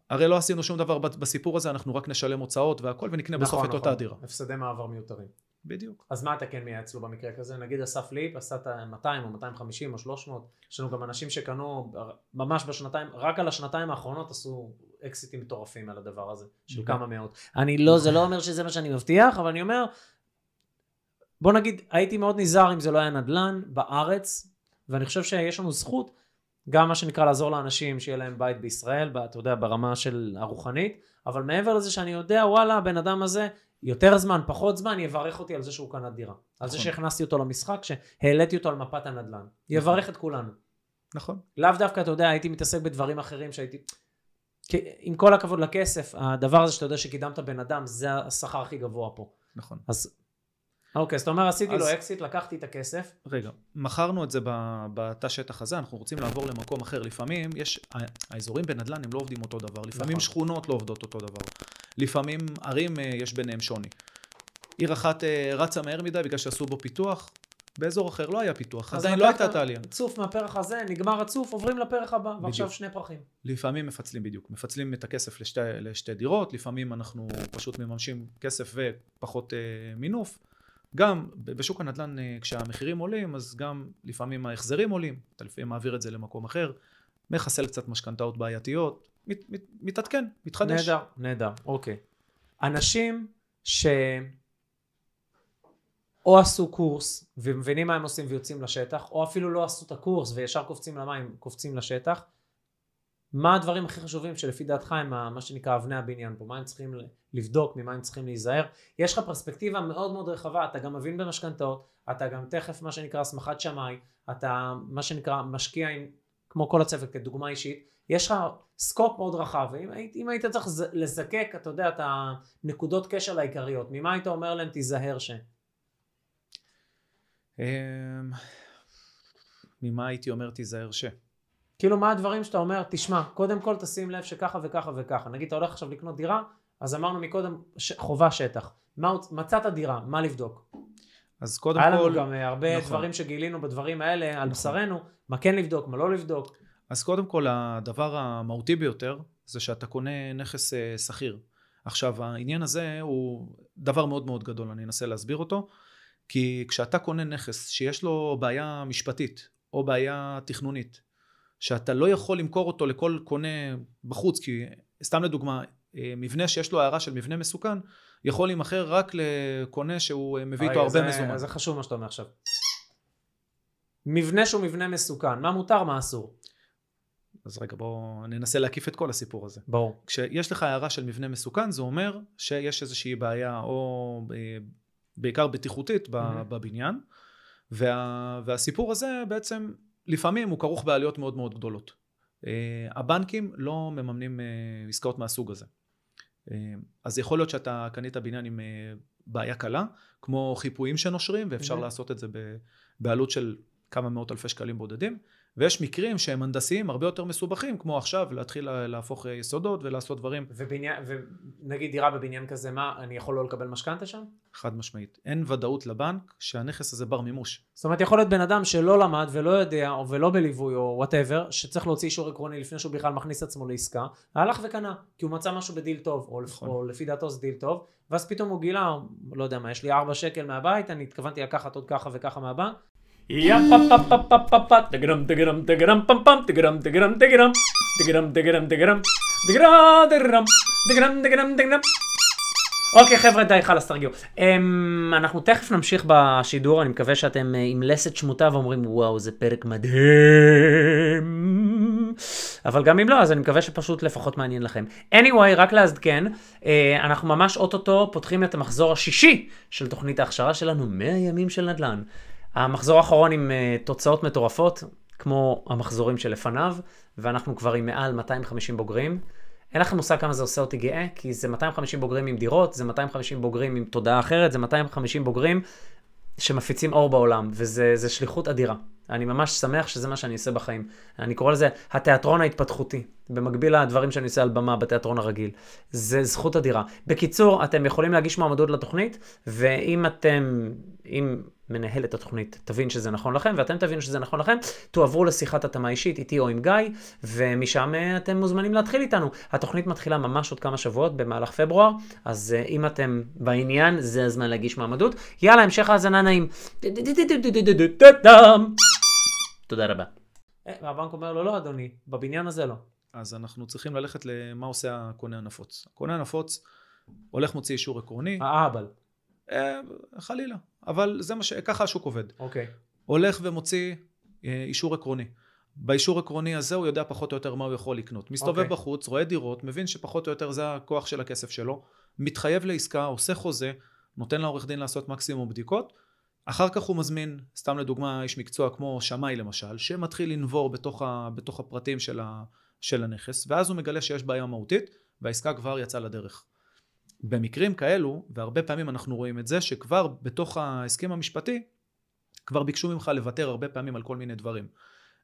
הרי לא עשינו שום דבר בסיפור הזה אנחנו רק נשלם הוצאות והכל ונקנה בסוף נכון, את אותה נכון. דירה הפסדי מעבר מיותרים. בדיוק אז מה אתה כן מייעץ לו במקרה כזה? נגיד עשה פליפ, עשה את ה-200 או 250 או 300, יש לנו גם אנשים שקנו ממש בשנתיים, רק על השנתיים האחרונות עשו אקזיטים מטורפים על הדבר הזה, של נכון. כמה מאות. אני לא, זה לא אומר שזה מה שאני מבטיח, אבל אני אומר, בוא נגיד, הייתי מאוד נזהר אם זה לא היה נדל"ן בארץ, ואני חושב שיש לנו זכות, גם מה שנקרא לעזור לאנשים שיהיה להם בית בישראל, אתה יודע, ברמה של הרוחנית, אבל מעבר לזה שאני יודע, וואלה, הבן אדם הזה, יותר זמן, פחות זמן, יברך אותי על זה שהוא קנה דירה. על זה נכון. שהכנסתי אותו למשחק, שהעליתי אותו על מפת הנדל"ן. יברך את כולנו. נכון לאו דווקא, אתה יודע, הייתי מתעסק בדברים אחרים שהייתי... כי עם כל הכבוד לכסף, הדבר הזה שאתה יודע שקידמת בן אדם, זה השכר הכי גבוה פה. נכון אז... אוקיי, אז אתה אומר, עשיתי אז- לו אקזיט, לקחתי את הכסף. רגע, מכרנו את זה בתא שטח הזה, אנחנו רוצים לעבור למקום אחר. לפעמים יש, האזורים בנדל"ן הם לא עובדים אותו דבר, לפעמים נכון. שכונות לא עובדות אותו דבר. לפעמים ערים אה, יש ביניהם שוני. עיר אחת אה, רצה מהר מדי בגלל שעשו בו פיתוח, באזור אחר לא היה פיתוח, עדיין לא הייתה את העלייה. צוף מהפרח הזה, נגמר הצוף, עוברים לפרח הבא, ועכשיו בדיוק. שני פרחים. לפעמים מפצלים בדיוק, מפצלים את הכסף לשתי, לשתי דירות, לפעמים אנחנו פשוט מממשים כסף ופחות אה, מינוף. גם בשוק הנדל"ן אה, כשהמחירים עולים, אז גם לפעמים ההחזרים עולים, אתה לפעמים מעביר את זה למקום אחר, מחסל קצת משכנתאות בעייתיות, מת, מת, מתעדכן, מתחדש. נהדר, נהדר, אוקיי. אנשים ש... או עשו קורס ומבינים מה הם עושים ויוצאים לשטח, או אפילו לא עשו את הקורס וישר קופצים למים, קופצים לשטח, מה הדברים הכי חשובים שלפי דעתך הם מה שנקרא אבני הבניין פה, מה הם צריכים לבדוק, ממה הם צריכים להיזהר. יש לך פרספקטיבה מאוד מאוד רחבה, אתה גם מבין במשכנתאות, אתה גם תכף מה שנקרא הסמכת שמאי, אתה מה שנקרא משקיע עם, כמו כל הצוות כדוגמה אישית, יש לך סקופ מאוד רחב, ואם היית, צריך לזקק, אתה יודע, את הנקודות קשר העיקריות, ממה היית אומר להם תיזהר ש... אמ, ממה הייתי אומר תיזהר ש? כאילו מה הדברים שאתה אומר, תשמע, קודם כל תשים לב שככה וככה וככה. נגיד אתה הולך עכשיו לקנות דירה, אז אמרנו מקודם ש... חובה שטח. מה, מצאת דירה, מה לבדוק? אז קודם היה כל, לנו גם אה, הרבה נכון. דברים שגילינו בדברים האלה על נכון. בשרנו, מה כן לבדוק, מה לא לבדוק. אז קודם כל הדבר המהותי ביותר זה שאתה קונה נכס אה, שכיר. עכשיו העניין הזה הוא דבר מאוד מאוד גדול, אני אנסה להסביר אותו, כי כשאתה קונה נכס שיש לו בעיה משפטית או בעיה תכנונית, שאתה לא יכול למכור אותו לכל קונה בחוץ, כי סתם לדוגמה, אה, מבנה שיש לו הערה של מבנה מסוכן, יכול להימכר רק לקונה שהוא אה, מביא איתו הרבה זה, מזומן. זה חשוב מה שאתה אומר עכשיו. מבנה שהוא מבנה מסוכן, מה מותר, מה אסור. אז רגע בואו ננסה להקיף את כל הסיפור הזה. ברור. כשיש לך הערה של מבנה מסוכן זה אומר שיש איזושהי בעיה או אה, בעיקר בטיחותית Mhm. בבניין וה, והסיפור הזה בעצם לפעמים הוא כרוך בעלויות מאוד מאוד גדולות. אה, הבנקים לא מממנים אה, עסקאות מהסוג הזה. אה, אז יכול להיות שאתה קנית בניין עם בעיה קלה כמו חיפויים שנושרים ואפשר Mhm. לעשות את זה בעלות של כמה מאות אלפי שקלים בודדים ויש מקרים שהם הנדסיים הרבה יותר מסובכים כמו עכשיו להתחיל לה- להפוך אה, יסודות ולעשות דברים ובניין, ונגיד דירה בבניין כזה, מה, אני יכול לא לקבל משכנתה שם? חד משמעית. אין ודאות לבנק שהנכס הזה בר מימוש. זאת אומרת, יכול להיות בן אדם שלא למד ולא יודע, או ולא בליווי, או whatever, שצריך להוציא אישור עקרוני לפני שהוא בכלל מכניס עצמו לעסקה, הלך וקנה, כי הוא מצא משהו בדיל טוב, או, נכון. או לפי דעתו זה דיל טוב, ואז פתאום הוא גילה, לא יודע מה, יש לי 4 שקל מהבית, אני התכוונתי לקחת עוד ככה וככה מהבנק. אוקיי חבר'ה די חלאס תרגיעו. אנחנו תכף נמשיך בשידור, אני מקווה שאתם עם לסת שמוטה ואומרים וואו זה פרק מדהים. אבל גם אם לא אז אני מקווה שפשוט לפחות מעניין לכם. anyway רק לעדכן, אנחנו ממש אוטוטו פותחים את המחזור השישי של תוכנית ההכשרה שלנו 100 ימים של נדל"ן. המחזור האחרון עם אה, תוצאות מטורפות כמו המחזורים שלפניו ואנחנו כבר עם מעל 250 בוגרים. אין לכם מושג כמה זה עושה אותי גאה, כי זה 250 בוגרים עם דירות, זה 250 בוגרים עם תודעה אחרת, זה 250 בוגרים שמפיצים אור בעולם, וזה שליחות אדירה. אני ממש שמח שזה מה שאני עושה בחיים. אני קורא לזה התיאטרון ההתפתחותי, במקביל לדברים שאני עושה על במה בתיאטרון הרגיל. זה זכות אדירה. בקיצור, אתם יכולים להגיש מועמדות לתוכנית, ואם אתם, אם מנהלת התוכנית תבין שזה נכון לכם, ואתם תבינו שזה נכון לכם, תועברו לשיחת התאמה אישית איתי או עם גיא, ומשם אה, אתם מוזמנים להתחיל איתנו. התוכנית מתחילה ממש עוד כמה שבועות במהלך פברואר, אז אה, אם אתם בעניין, זה הזמן להגיש מועמדות. יאללה, המשך האזנה נעים. תודה רבה. והבנק אומר לו, לא אדוני, בבניין הזה לא. אז אנחנו צריכים ללכת למה עושה הקונה הנפוץ. הקונה הנפוץ הולך מוציא אישור עקרוני, האהבל. אה, חלילה, אבל זה מה ש... ככה השוק עובד. אוקיי. הולך ומוציא אה, אישור עקרוני. באישור עקרוני הזה הוא יודע פחות או יותר מה הוא יכול לקנות. מסתובב אוקיי. בחוץ, רואה דירות, מבין שפחות או יותר זה הכוח של הכסף שלו, מתחייב לעסקה, עושה חוזה, נותן לעורך דין לעשות מקסימום בדיקות, אחר כך הוא מזמין, סתם לדוגמה איש מקצוע כמו שמאי למשל, שמתחיל לנבור בתוך, ה, בתוך הפרטים של, ה, של הנכס, ואז הוא מגלה שיש בעיה מהותית, והעסקה כבר יצאה לדרך. במקרים כאלו, והרבה פעמים אנחנו רואים את זה, שכבר בתוך ההסכם המשפטי, כבר ביקשו ממך לוותר הרבה פעמים על כל מיני דברים.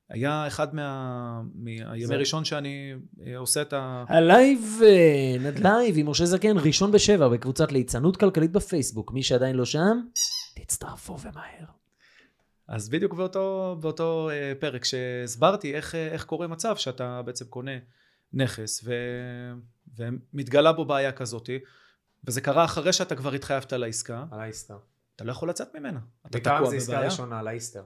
היה אחד מה... מהימי זה- ראשון שאני אה, עושה את ה... הלייב, אה, נדלייב עם משה זקן, ראשון בשבע בקבוצת ליצנות כלכלית בפייסבוק. מי שעדיין לא שם, תצטרפו ומהר. אז בדיוק באותו, באותו אה, פרק שהסברתי איך, אה, איך קורה מצב שאתה בעצם קונה נכס ו, ומתגלה בו בעיה כזאתי, וזה קרה אחרי שאתה כבר התחייבת לעסקה, על האיסטר. אתה לא יכול לצאת ממנה. אתה בעיקר תקוע זה עסקה בבעיה. ראשונה על האיסטר.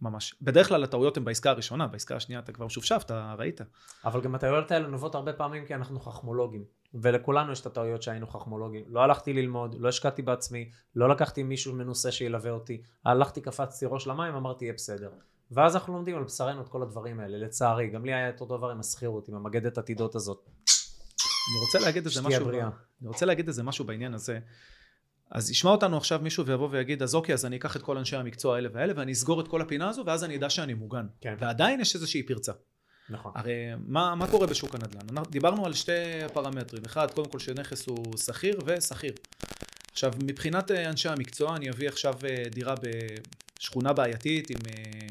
ממש. בדרך כלל הטעויות הן בעסקה הראשונה, בעסקה השנייה אתה כבר משופשף, אתה ראית. אבל גם הטעויות האלה נובעות הרבה פעמים כי אנחנו חכמולוגים. ולכולנו יש את הטעויות שהיינו חכמולוגים. לא הלכתי ללמוד, לא השקעתי בעצמי, לא לקחתי מישהו מנוסה שילווה אותי. הלכתי, קפצתי ראש למים, אמרתי יהיה בסדר. ואז אנחנו לומדים על בשרנו את כל הדברים האלה, לצערי. גם לי היה אותו דבר עם השכירות, עם המגדת עתידות הזאת. אני רוצה להגיד איזה משהו, בריאה. אני רוצה להגיד איזה משהו בעניין הזה. אז ישמע אותנו עכשיו מישהו ויבוא ויגיד, אז אוקיי, אז אני אקח את כל אנשי המקצוע האלה והאלה ואני אסגור את כל הפינה הזו ואז אני אדע שאני מוגן. כן. ועדיין יש איזושהי פרצה. נכון. הרי מה, מה קורה בשוק הנדל"ן? דיברנו על שתי פרמטרים. אחד, קודם כל שנכס הוא שכיר ושכיר. עכשיו, מבחינת אה, אנשי המקצוע, אני אביא עכשיו אה, דירה בשכונה בעייתית עם אה,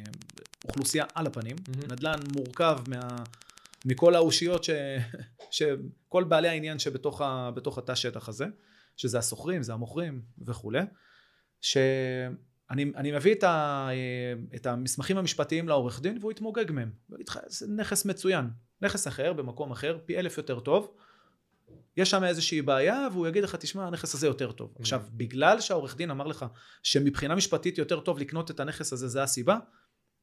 אוכלוסייה על הפנים. מהמם. נדל"ן מורכב מה, מכל האושיות, ש, *laughs* שכל בעלי העניין שבתוך ה, התא שטח הזה, שזה השוכרים, זה המוכרים וכולי. שאני אני מביא את, ה, את המסמכים המשפטיים לעורך דין והוא יתמוגג מהם. הוא יתח- זה נכס מצוין. נכס אחר במקום אחר, פי אלף יותר טוב, יש שם איזושהי בעיה, והוא יגיד לך, תשמע, הנכס הזה יותר טוב. Mm. עכשיו, בגלל שהעורך דין אמר לך שמבחינה משפטית יותר טוב לקנות את הנכס הזה, זה הסיבה,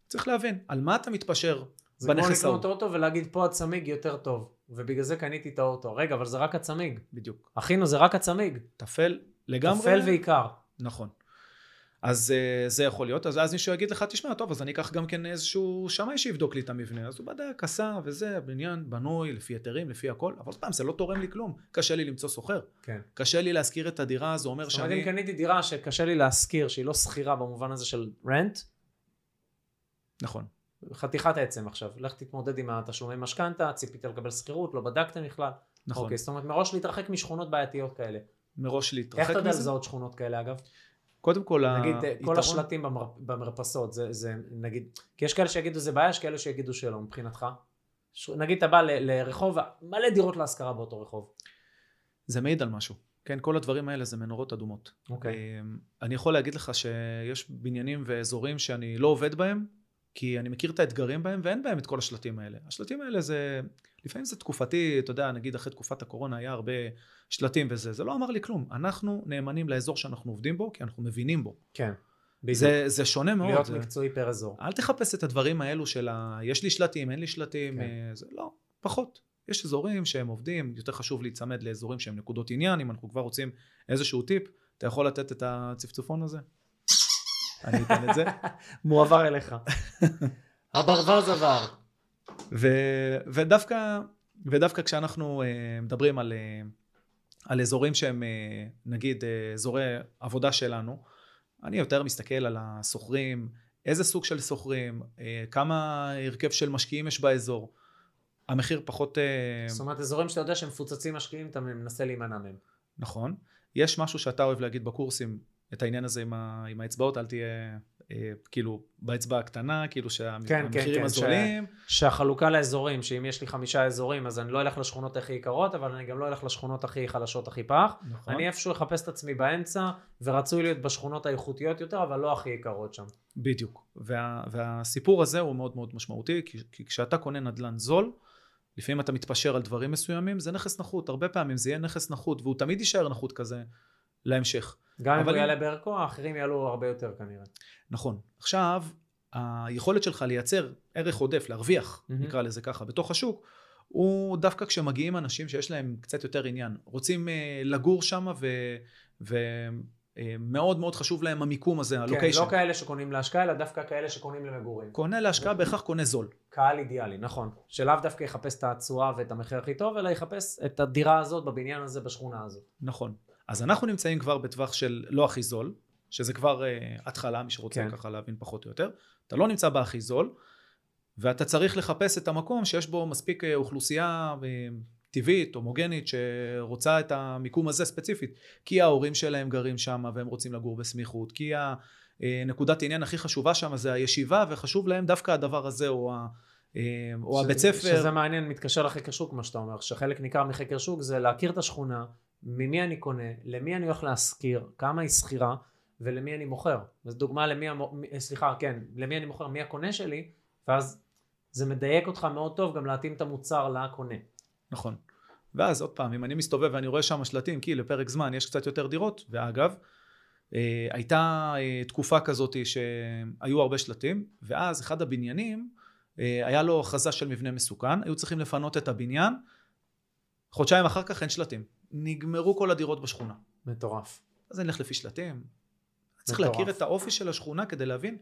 צריך להבין, על מה אתה מתפשר זה כמו בנכס ההוא. לקנות אוטו ולהגיד פה הצמיג יותר טוב, ובגלל זה קניתי את האוטו. רגע, אבל זה רק הצמיג. בדיוק. אחינו, זה רק הצמיג. טפל לגמרי. טפל ועיקר. נכון. אז uh, זה יכול להיות, אז אז מישהו יגיד לך, תשמע, טוב, אז אני אקח גם כן איזשהו שמאי שיבדוק לי את המבנה. אז הוא בדק, עשה, וזה, בניין, בנוי, לפי היתרים, לפי הכל, אבל עוד פעם, זה לא תורם לי כלום. קשה לי למצוא סוחר. כן. קשה לי להשכיר את הדירה, זה אומר זאת אומרת, שאני... אם קניתי דירה שקשה לי להשכיר, שהיא לא שכירה במובן הזה של רנט, נכון. חתיכת עצם עכשיו. לך תתמודד עם התשלומי משכנתה, ציפית לקבל שכירות, לא בדקתם בכלל. נכון. אוקיי, זאת אומרת, מראש להתרחק משכונות בעייתיות כאלה. מראש איך להתרחק אתה יודע מזה. לזהות שכונות כאלה, אגב? קודם כל, נגיד, אה, היתרון- כל השלטים במר... במרפסות, זה, זה, נגיד, כי יש כאלה שיגידו זה בעיה, יש כאלה שיגידו שלא, מבחינתך. ש... נגיד, אתה בא ל... לרחוב, מלא דירות להשכרה באותו רחוב. זה מעיד על משהו. כן, כל הדברים האלה זה מנורות אדומות. אוקיי. אמ, אני יכול להגיד לך שיש בניינים ואזורים שאני לא עובד בהם, כי אני מכיר את האתגרים בהם ואין בהם את כל השלטים האלה. השלטים האלה זה, לפעמים זה תקופתי, אתה יודע, נגיד אחרי תקופת הקורונה היה הרבה שלטים וזה, זה לא אמר לי כלום. אנחנו נאמנים לאזור שאנחנו עובדים בו, כי אנחנו מבינים בו. כן. זה, זה שונה מאוד. להיות זה... מקצועי פר אזור. אל תחפש את הדברים האלו של ה... יש לי שלטים, אין לי שלטים, כן. אה, זה לא, פחות. יש אזורים שהם עובדים, יותר חשוב להיצמד לאזורים שהם נקודות עניין, אם אנחנו כבר רוצים איזשהו טיפ, אתה יכול לתת את הצפצופון הזה? אני אתן את זה. *laughs* מועבר אליך. *laughs* הברווז עבר. ו, ודווקא, ודווקא כשאנחנו אה, מדברים על, אה, על אזורים שהם אה, נגיד אזורי עבודה שלנו, אני יותר מסתכל על הסוחרים, איזה סוג של סוחרים, כמה הרכב של משקיעים יש באזור. המחיר פחות זאת אומרת, אזורים שאתה יודע שמפוצצים משקיעים, אתה מנסה להימנע מהם. נכון. יש משהו שאתה אוהב להגיד בקורסים, את העניין הזה עם, ה, עם האצבעות, אל תהיה אה, כאילו באצבע הקטנה, כאילו כן, שהמחירים כן, הזולים. שהחלוקה לאזורים, שאם יש לי חמישה אזורים, אז אני לא אלך לשכונות הכי יקרות, אבל אני גם לא אלך לשכונות הכי חלשות, הכי פח. נכון. אני איפשהו אחפש את עצמי באמצע, ורצוי להיות בשכונות האיכותיות יותר, אבל לא הכי יקרות שם. בדיוק. וה, והסיפור הזה הוא מאוד מאוד משמעותי, כי, כי כשאתה קונה נדל"ן זול, לפעמים אתה מתפשר על דברים מסוימים, זה נכס נחות, הרבה פעמים זה יהיה נכס נחות, והוא תמיד יישאר נחות כזה להמשך. גם אם הוא יעלה בערכו, האחרים יעלו הרבה יותר כנראה. נכון. עכשיו, היכולת שלך לייצר ערך עודף, להרוויח, מהמם. נקרא לזה ככה, בתוך השוק, הוא דווקא כשמגיעים אנשים שיש להם קצת יותר עניין, רוצים אה, לגור שם ומאוד מאוד חשוב להם המיקום הזה, כן, הלוקיישן. לא כאלה שקונים להשקעה, אלא דווקא כאלה שקונים למגורים. קונה להשקעה בהכרח קונה זול. קהל אידיאלי, נכון. שלאו דווקא יחפש את התשואה ואת המחיר הכי טוב, אלא יחפש את הדירה הזאת בבניין הזה, בשכונה הזאת. נכון. אז אנחנו נמצאים כבר בטווח של לא הכי זול, שזה כבר uh, התחלה, מי שרוצה כן. ככה להבין פחות או יותר. אתה לא נמצא בהכי זול, ואתה צריך לחפש את המקום שיש בו מספיק uh, אוכלוסייה uh, טבעית, הומוגנית, שרוצה את המיקום הזה ספציפית. כי ההורים שלהם גרים שם והם רוצים לגור בסמיכות, כי הנקודת עניין הכי חשובה שם זה הישיבה, וחשוב להם דווקא הדבר הזה, או, ה, אה, או ש- הבית ספר. שזה מעניין, מתקשר לחקר שוק, מה שאתה אומר, שחלק ניכר מחקר שוק זה להכיר את השכונה, ממי אני קונה, למי אני הולך להשכיר, כמה היא שכירה, ולמי אני מוכר. זו דוגמה למי, המו- מ- סליחה, כן, למי אני מוכר, מי הקונה שלי, ואז זה מדייק אותך מאוד טוב גם להתאים את המוצר לקונה. נכון. ואז עוד פעם, אם אני מסתובב ואני רואה שם שלטים, כי לפרק זמן יש קצת יותר דירות, ואגב, אה, הייתה אה, תקופה כזאת שהיו הרבה שלטים, ואז אחד הבניינים, אה, היה לו הכרזה של מבנה מסוכן, היו צריכים לפנות את הבניין, חודשיים אחר כך אין שלטים. נגמרו כל הדירות בשכונה. מטורף. אז אני אלך לפי שלטים. צריך מטורף. להכיר את האופי של השכונה כדי להבין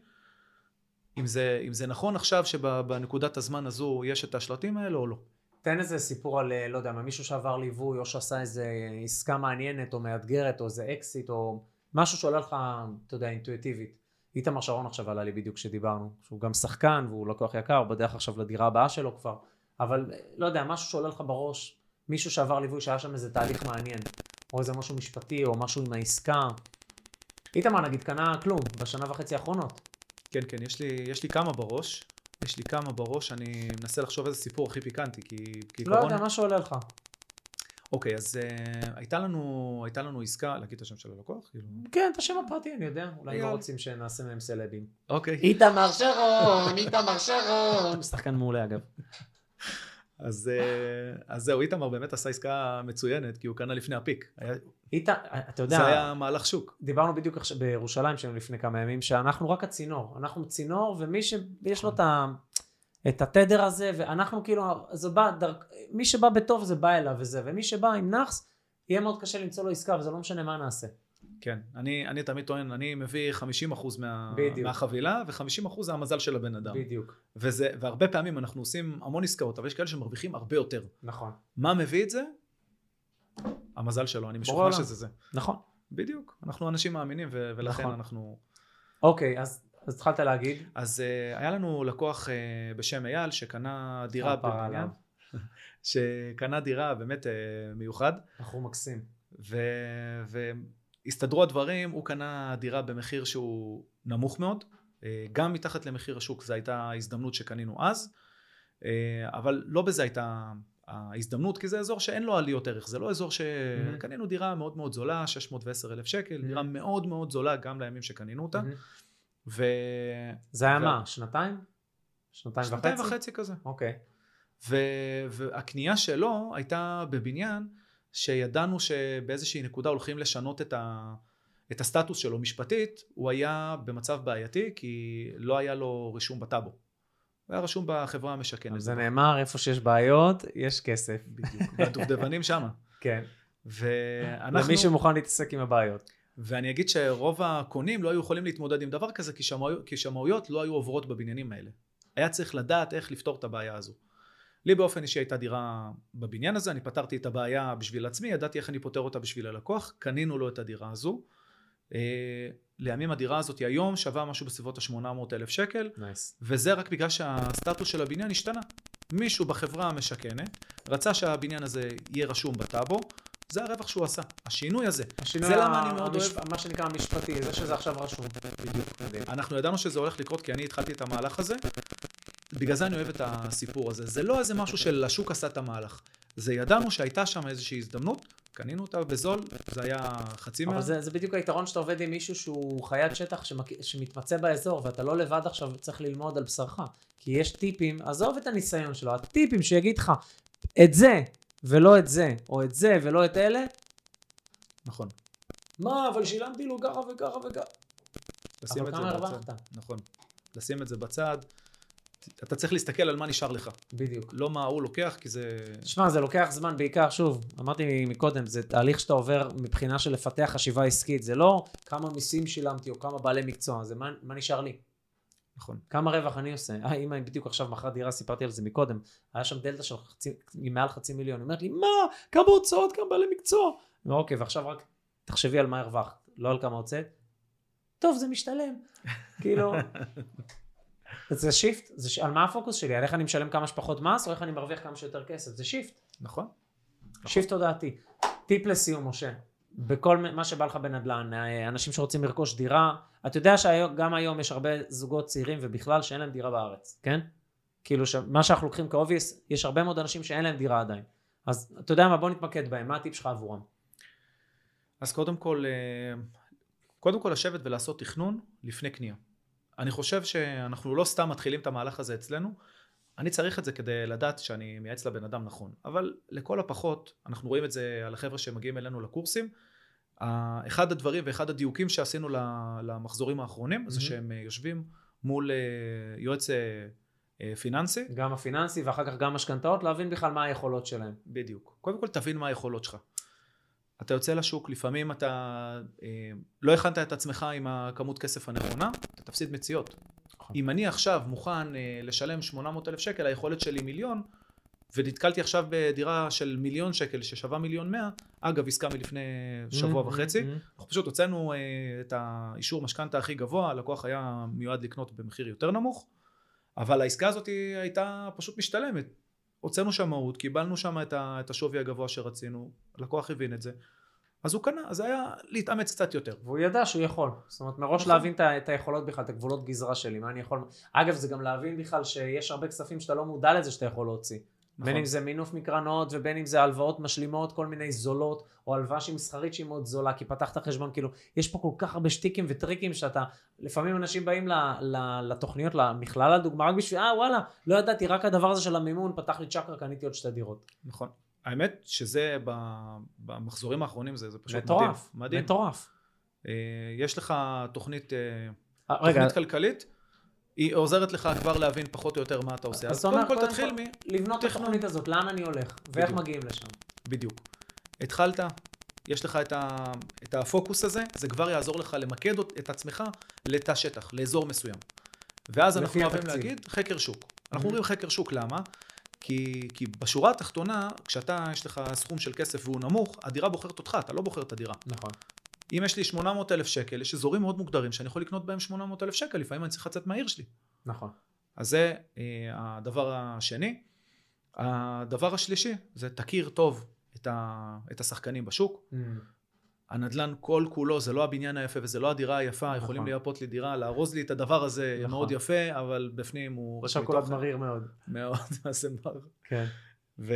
אם זה, אם זה נכון עכשיו שבנקודת הזמן הזו יש את השלטים האלה או לא. תן איזה סיפור על, אה, לא יודע, מה, מישהו שעבר ליווי, או שעשה איזה עסקה מעניינת, או מאתגרת, או איזה אקזיט, או משהו שעולה לך, אתה יודע, אינטואיטיבית. איתמר שרון עכשיו עלה לי בדיוק כשדיברנו, שהוא גם שחקן, והוא לקוח יקר, הוא בדרך עכשיו לדירה הבאה שלו כבר, אבל אה, לא יודע, משהו שעולה לך בראש, מישהו שעבר ליווי, שהיה שם איזה תהליך מעניין, או איזה משהו משפטי, או משהו עם העסקה. איתמר נגיד קנה כלום בשנה וחצי האחרונות. כן, כן, יש לי, יש לי כמה בראש. יש לי כמה בראש, אני מנסה לחשוב איזה סיפור הכי פיקנטי, כי לא כעיקרון... יודע, מה שעולה לך. אוקיי, אז uh, הייתה, לנו, הייתה לנו עסקה, להגיד את השם של הלקוח? כאילו... כן, את השם הפרטי, אני יודע, אולי לא. רוצים שנעשה מהם סלבים. אוקיי. איתמר שרון, איתמר שרון. שחקן מעולה אגב. אז, אה, אז זהו, איתמר באמת עשה עסקה מצוינת, כי הוא קנה לפני הפיק. איתה, אתה יודע, זה היה מהלך שוק. דיברנו בדיוק עכשיו בירושלים שלנו לפני כמה ימים, שאנחנו רק הצינור. אנחנו צינור, ומי שיש לו את, ה, את התדר הזה, ואנחנו כאילו, זה בא, דרכ, מי שבא בטוב זה בא אליו וזה, ומי שבא עם נאחס, יהיה מאוד קשה למצוא לו עסקה, וזה לא משנה מה נעשה. כן, אני, אני תמיד טוען, אני מביא 50% מה, בדיוק. מהחבילה, ו-50% זה המזל של הבן אדם. בדיוק. וזה, והרבה פעמים אנחנו עושים המון עסקאות, אבל יש כאלה שמרוויחים הרבה יותר. נכון. מה מביא את זה? המזל שלו, אני משוכנע. שזה זה. נכון. בדיוק, אנחנו אנשים מאמינים, ו- ולכן נכון. אנחנו... אוקיי, אז, אז התחלת להגיד. אז uh, היה לנו לקוח uh, בשם אייל, שקנה דירה בבניין. *laughs* שקנה דירה באמת uh, מיוחד, בחור מקסים. ו- והסתדרו הדברים, הוא קנה דירה במחיר שהוא נמוך מאוד, אה, גם מתחת למחיר השוק, זו הייתה ההזדמנות שקנינו אז, אה, אבל לא בזה הייתה ההזדמנות, כי זה אזור שאין לו עליות ערך, זה לא אזור שקנינו דירה מאוד מאוד זולה, 610 אלף שקל, דירה מאוד מאוד זולה גם לימים שקנינו אותה, מהמם. ו... זה היה ו- מה? שנתיים? שנתיים וחצי? שנתיים וחצי כזה. אוקיי. ו- והקנייה שלו הייתה בבניין שידענו שבאיזושהי נקודה הולכים לשנות את, ה- את הסטטוס שלו משפטית, הוא היה במצב בעייתי כי לא היה לו רישום בטאבו. הוא היה רשום בחברה המשכנת. זה נאמר, איפה שיש בעיות, יש כסף. בדיוק, והדובדבנים *laughs* שמה. כן. ואנחנו, למי שמוכן להתעסק עם הבעיות. ואני אגיד שרוב הקונים לא היו יכולים להתמודד עם דבר כזה כי שמאויות לא היו עוברות בבניינים האלה. היה צריך לדעת איך לפתור את הבעיה הזו. לי באופן אישי הייתה דירה בבניין הזה, אני פתרתי את הבעיה בשביל עצמי, ידעתי איך אני פותר אותה בשביל הלקוח, קנינו לו את הדירה הזו. אה, לימים הדירה הזאת היום שווה משהו בסביבות ה-800 אלף שקל, נייס. וזה רק בגלל שהסטטוס של הבניין השתנה. מישהו בחברה המשכנת רצה שהבניין הזה יהיה רשום בטאבו, זה הרווח שהוא עשה, השינוי הזה. השינוי זה ה- למה אני מאוד המשפ- אוהב. מה שנקרא המשפטי, זה שזה עכשיו רשום. בדיוק. מדהים. אנחנו ידענו שזה הולך לקרות כי אני התחלתי את המהלך הזה, בגלל זה אני אוהב את הסיפור הזה. זה לא איזה משהו של השוק עשה את המהלך. זה ידענו שהייתה שם איזושהי הזדמנות, קנינו אותה בזול, זה היה חצי מה... אבל זה, זה בדיוק היתרון שאתה עובד עם מישהו שהוא חיית שטח שמק... שמתמצא באזור, ואתה לא לבד עכשיו צריך ללמוד על בשרך. כי יש טיפים, עזוב את הניסיון שלו, הטיפים שיגיד לך, את זה ולא את זה, או את זה ולא את אלה, נכון. מה, אבל שילמתי לו ככה וככה וככה. לשים את זה בצד. נכון. לשים את זה בצד. אתה צריך להסתכל על מה נשאר לך. בדיוק. לא מה הוא לוקח, כי זה... תשמע, זה לוקח זמן בעיקר, שוב, אמרתי מקודם, זה תהליך שאתה עובר מבחינה של לפתח חשיבה עסקית, זה לא כמה מיסים שילמתי או כמה בעלי מקצוע, זה מה, מה נשאר לי. נכון. כמה רווח אני עושה? אה, אמא בדיוק עכשיו מכרה דירה, סיפרתי על זה מקודם. היה שם דלתא של חצי, מעל חצי מיליון. היא אומרת לי, מה? כמה הוצאות, כמה בעלי מקצוע? אני אומר, אוקיי, ועכשיו רק תחשבי על מה הרווחת, לא על כמה הוצאת. טוב, זה משתלם. *laughs* כאילו, זה shift, זה ש... על מה הפוקוס שלי? על איך אני משלם כמה שפחות מס, או איך אני מרוויח כמה שיותר כסף? זה shift. נכון. shift תודעתי. טיפ לסיום, משה. בכל מה שבא לך בנדל"ן, אה, אנשים שרוצים לרכוש דירה, אתה יודע שגם היום יש הרבה זוגות צעירים ובכלל שאין להם דירה בארץ, כן? כאילו מה שאנחנו לוקחים כ obvious, יש הרבה מאוד אנשים שאין להם דירה עדיין. אז אתה יודע מה, בוא נתמקד בהם, מה הטיפ שלך עבורם? אז קודם כל, אה, קודם כל לשבת ולעשות תכנון לפני קנייה. אני חושב שאנחנו לא סתם מתחילים את המהלך הזה אצלנו, אני צריך את זה כדי לדעת שאני מייעץ לבן אדם נכון. אבל לכל הפחות, אנחנו רואים את זה על החבר'ה שמגיעים אלינו לקורסים, אחד הדברים ואחד הדיוקים שעשינו למחזורים האחרונים, זה Mhm. שהם אה, יושבים מול אה, יועץ אה, פיננסי, גם הפיננסי ואחר כך גם משכנתאות, להבין בכלל מה היכולות שלהם. בדיוק. קודם כל תבין מה היכולות שלך. אתה יוצא לשוק, לפעמים אתה אה, לא הכנת את עצמך עם הכמות כסף הנכונה, אתה תפסיד מציאות. נכון. אם אני עכשיו מוכן אה, לשלם 800 אלף שקל, היכולת שלי מיליון, ונתקלתי עכשיו בדירה של מיליון שקל ששווה מיליון מאה, אגב עסקה מלפני שבוע Mhm, וחצי, mhm. אנחנו פשוט הוצאנו אה, את האישור משכנתה הכי גבוה, הלקוח היה מיועד לקנות במחיר יותר נמוך, אבל העסקה הזאת הייתה פשוט משתלמת. הוצאנו שמאות, קיבלנו שם את, ה, את השווי הגבוה שרצינו, הלקוח הבין את זה, אז הוא קנה, אז זה היה להתאמץ קצת יותר. והוא ידע שהוא יכול. זאת אומרת, מראש נכון. להבין את את היכולות בכלל, את הגבולות גזרה שלי, מה אני יכול... אגב, זה גם להבין בכלל שיש הרבה כספים שאתה לא מודע לזה שאתה יכול להוציא. בין אם זה מינוף מקרנות ובין אם זה הלוואות משלימות, כל מיני זולות, או הלוואה שהיא מסחרית שהיא מאוד זולה, כי פתחת חשבון, כאילו, יש פה כל כך הרבה שטיקים וטריקים שאתה, לפעמים אנשים באים ל, ל, לתוכניות, למכללה, לדוגמה, רק בשביל, אה וואלה, לא ידעתי, רק הדבר הזה של המימון פתח לי צ'קרה, קניתי עוד שתי דירות. נכון. האמת שזה במחזורים האחרונים זה, זה פשוט מטורף, מדהים. מדהים. מטורף. אה, יש לך תוכנית, אה, אה, רגע, תוכנית כלכלית, היא עוזרת לך כבר להבין פחות או יותר מה אתה עושה. אז קודם כל תתחיל מ... לבנות את. התוכנית הזאת, לאן אני הולך, ואיך. מגיעים לשם. בדיוק. התחלת, יש לך את, ה, את הפוקוס הזה, זה כבר יעזור לך למקד את עצמך לתא שטח, לאזור מסוים. ואז אנחנו אוהבים. להגיד חקר שוק. אנחנו. אומרים חקר שוק, למה? כי, כי בשורה התחתונה, כשאתה, יש לך סכום של כסף והוא נמוך, הדירה בוחרת אותך, אתה לא בוחר את הדירה. נכון. אם יש לי 800 אלף שקל, יש אזורים מאוד מוגדרים שאני יכול לקנות בהם 800 אלף שקל, לפעמים אני צריך לצאת מהעיר שלי. נכון. אז זה אה, הדבר השני. הדבר השלישי זה תכיר טוב את, ה, את השחקנים בשוק. Mm. הנדלן כל כולו זה לא הבניין היפה וזה לא הדירה היפה, נכון. יכולים לייפות לי דירה, לארוז לי את הדבר הזה נכון. מאוד יפה, אבל בפנים הוא ריק שוקולד מתוכן. מריר מאוד. מאוד, *laughs* מה זה מר. כן. ו,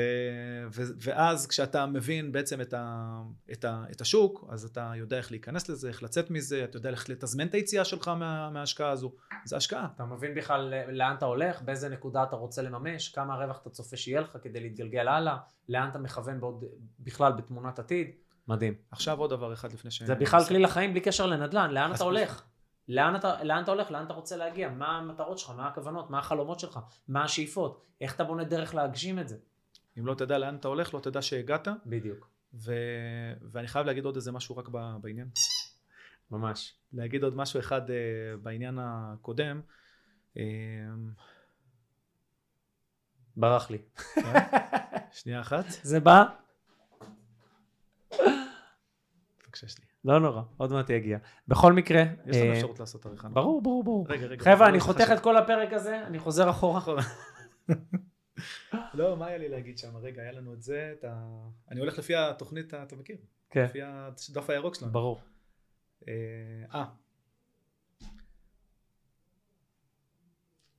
ו, ואז כשאתה מבין בעצם את, ה, את, ה, את השוק, אז אתה יודע איך להיכנס לזה, איך לצאת מזה, אתה יודע איך לתזמן את היציאה שלך מה, מההשקעה הזו. זה השקעה. אתה מבין בכלל לאן אתה הולך, באיזה נקודה אתה רוצה לממש, כמה רווח אתה צופה שיהיה לך כדי להתגלגל הלאה, לאן אתה מכוון בעוד, בכלל בתמונת עתיד. מדהים. עכשיו עוד דבר אחד לפני ש... זה בכלל כלי לחיים בלי קשר לנדל"ן, לאן אתה הולך? לאן אתה, לאן אתה הולך? לאן אתה רוצה להגיע? מה המטרות שלך? מה הכוונות? מה החלומות שלך? מה השאיפות? איך אתה בונה דרך להגשים את זה? אם לא תדע לאן אתה הולך, לא תדע שהגעת. בדיוק. ו... ואני חייב להגיד עוד איזה משהו רק בעניין. ממש. להגיד עוד משהו אחד uh, בעניין הקודם. Uh, ברח לי. *laughs* שנייה אחת, זה בא? בבקשה שלי. לא נורא, עוד מעט יגיע. בכל מקרה, יש לנו אה, אפשרות לעשות עריכה. ברור, ברור, ברור. רגע, רגע. חבר'ה, אני חותך. את כל הפרק הזה, אני חוזר אחורה. *laughs* לא, מה היה לי להגיד שם? רגע, היה לנו את זה, את ה... אני הולך לפי התוכנית, אתה מכיר? כן, לפי הדף הירוק שלנו. ברור. אה, אה,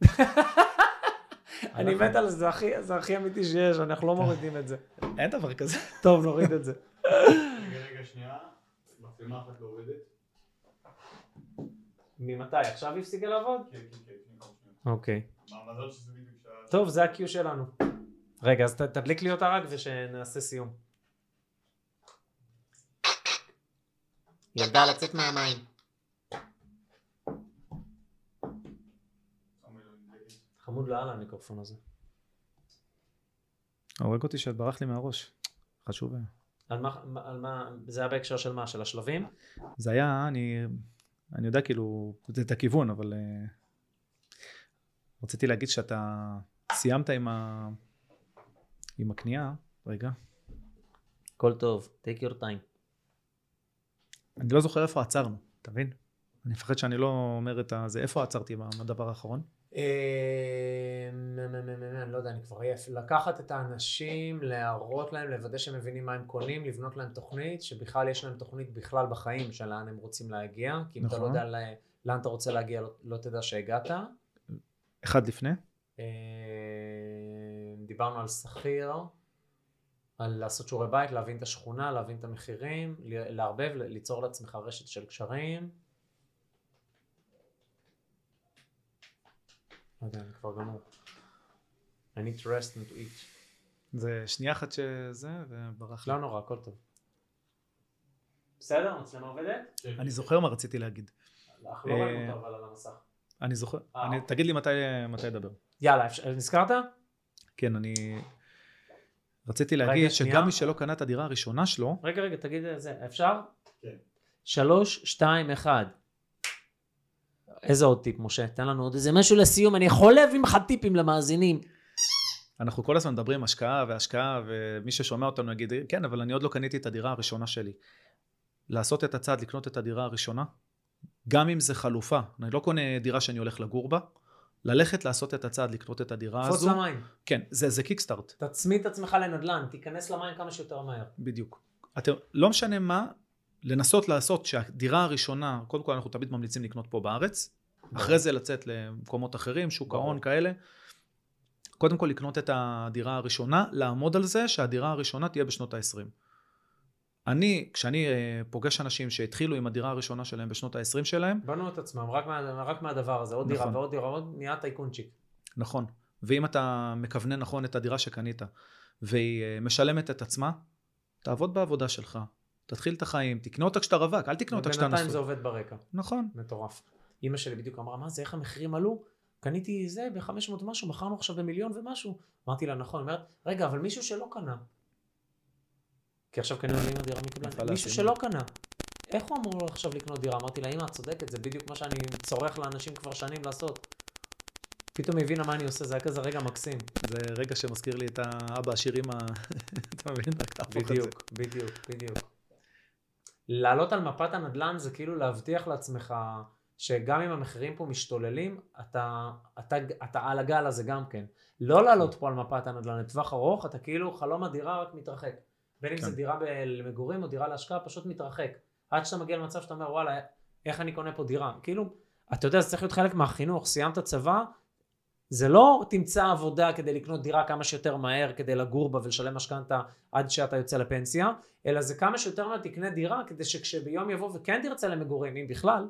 *laughs* אני מת על זה, זה הכי- אמיתי שיש, אנחנו לא מורידים את זה. אין דבר כזה. טוב, נוריד את זה. *laughs* רגע, רגע, שנייה. מצלמה אחת לא עובדת. ממתי? עכשיו היא הפסיקה לעבוד? כן, כן, כן, שניות. אוקיי. מזל שזה בדיוק. טוב, זה ה-Q שלנו. רגע, אז ת- תדליק לי אותה רק ושנעשה סיום. ילדה לצאת מהמים. חמוד לאללה המיקרופון הזה. הורג אותי שאת ברח לי מהראש. חשוב. על מה, על מה, זה היה בהקשר של מה? של השלבים? זה היה, אני, אני יודע כאילו, זה את הכיוון, אבל uh, רציתי להגיד שאתה סיימת עם, ה, עם הקנייה, רגע, הכל טוב, take your time. אני לא זוכר איפה עצרנו, אתה מבין? אני מפחד שאני לא אומר את זה, איפה עצרתי בדבר האחרון? אה, אני לא יודע, אני כבר עייף. לקחת את האנשים, להראות להם, לוודא שהם מבינים מה הם קונים, לבנות להם תוכנית, שבכלל יש להם תוכנית בכלל בחיים של לאן הם רוצים להגיע, כי אם אתה לא נכון. יודע לאן אתה רוצה להגיע, לא- לא תדע שהגעת. אחד לפני? אה, דיברנו על שכיר, על לעשות שיעורי בית, להבין את השכונה, להבין את המחירים, ל- לערבב, ל- ליצור לעצמך רשת של קשרים. לא יודע, אני כבר גמור. I need to rest and to eat. זה שנייה אחת שזה, וברח לי. לא נורא, הכל טוב. בסדר? המצלמה עובדת? כן, אני. זוכר מה רציתי להגיד. אנחנו לא אה, רואים אותו אבל על המסך. אני זוכר, אה, אני, אוקיי. תגיד לי מתי, מתי לדבר. יאללה, אפשר- נזכרת? כן, אני רציתי רגע, להגיד שנייה. שגם מי שלא קנה את הדירה הראשונה שלו, רגע, רגע, תגיד את זה. אפשר? כן. שלוש, שתיים, אחד. איזה עוד טיפ, משה? תן לנו עוד איזה משהו לסיום. אני יכול להביא לך טיפים למאזינים. אנחנו כל הזמן מדברים השקעה והשקעה, ומי ששומע אותנו יגיד, כן, אבל אני עוד לא קניתי את הדירה הראשונה שלי. לעשות את הצעד לקנות את הדירה הראשונה, גם אם זה חלופה, אני לא קונה דירה שאני הולך לגור בה, ללכת לעשות את הצעד לקנות את הדירה קפוץ הזו, למים. כן, זה, זה קיקסטארט, תצמיד את עצמך לנדל"ן, תיכנס למים כמה שיותר מהר. בדיוק. אתם, לא משנה מה, לנסות לעשות שהדירה הראשונה, קודם כל אנחנו תמיד ממליצים לקנות פה בארץ, אחרי זה לצאת למקומות אחרים, שוק. ההון כאלה. קודם כל לקנות את הדירה הראשונה, לעמוד על זה שהדירה הראשונה תהיה בשנות ה-20. אני, כשאני אה, פוגש אנשים שהתחילו עם הדירה הראשונה שלהם בשנות ה-20 שלהם, בנו את עצמם, רק, מה, רק מהדבר הזה, עוד דירה נכון. ועוד דירה, עוד נהיה טייקונצ'יק. נכון, ואם אתה מכוונן נכון את הדירה שקנית, והיא אה, משלמת את עצמה, תעבוד בעבודה שלך, תתחיל את החיים, תקנה אותה כשאתה רווק, אל תקנה אותה כשאתה ובינתיים זה נשוי. עובד ברקע, נכון, מטורף. אימא שלי בדיוק אמרה, מה זה, איך המחירים עלו? קניתי זה ב-500 ומשהו, מכרנו עכשיו במיליון ומשהו. אמרתי לה, נכון, אומרת, רגע, אבל מישהו שלא קנה. כי עכשיו קנינו לאמא דירה מקבלן, מישהו. שלא קנה. איך הוא אמור עכשיו לקנות דירה? אמרתי לה, אמא, את צודקת, זה בדיוק מה שאני צורך לאנשים כבר שנים לעשות. פתאום היא הבינה מה אני עושה, זה היה כזה רגע מקסים. זה רגע שמזכיר לי את האבא השירים ה... *laughs* אתה מבין? בדיוק, בדיוק, בדיוק. לעלות על מפת הנדל"ן זה כאילו להבטיח לעצמך שגם אם המחירים פה משתוללים, אתה, אתה, אתה על הגל הזה גם כן. לא לעלות פה על מפת הנדל"ן לטווח ארוך, אתה כאילו חלום הדירה רק מתרחק. בין אם כן. זה דירה ב- למגורים או דירה להשקעה, פשוט מתרחק. עד שאתה מגיע למצב שאתה אומר, וואלה, איך אני קונה פה דירה? כאילו, אתה יודע, זה צריך להיות חלק מהחינוך. סיימת צבא, זה לא תמצא עבודה כדי לקנות דירה כמה שיותר מהר, כדי לגור בה ולשלם משכנתה עד שאתה יוצא לפנסיה, אלא זה כמה שיותר מהר תקנה דירה, כדי שכשביום יבוא וכן תרצה למגורים, אם בכלל,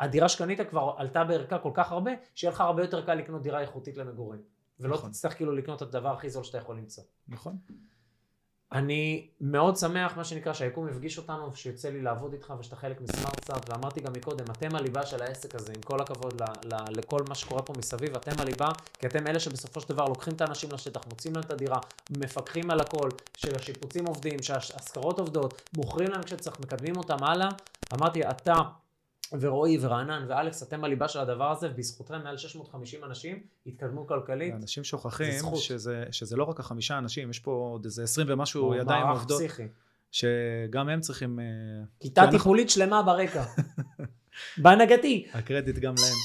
הדירה שקנית כבר עלתה בערכה כל כך הרבה, שיהיה לך הרבה יותר קל לקנות דירה איכותית למגורים. ולא נכון. תצטרך כאילו לקנות את הדבר הכי זול שאתה יכול למצוא. נכון. אני מאוד שמח, מה שנקרא, שהיקום הפגיש אותנו, שיוצא לי לעבוד איתך ושאתה חלק מסמארטסארט, ואמרתי גם מקודם, אתם הליבה של העסק הזה, עם כל הכבוד ל- ל- לכל מה שקורה פה מסביב, אתם הליבה, כי אתם אלה שבסופו של דבר לוקחים את האנשים לשטח, מוצאים להם את הדירה, מפקחים על הכל, שהשיפוצים עובדים, שההשכרות עובדות, מוכרים להם כשצריך, מקדמים אותם הלאה. אמרתי, אתה ורועי ורענן ואלכס, אתם הליבה של הדבר הזה, ובזכותכם מעל 650 אנשים התקדמו כלכלית. אנשים זה שוכחים. שזה, שזה לא רק החמישה אנשים, יש פה עוד איזה עשרים ומשהו הוא ידיים עובדות, פסיכי. שגם הם צריכים... אה, כיתה כי אנחנו- טיפולית שלמה ברקע. *laughs* בהנהגתי. הקרדיט גם להם.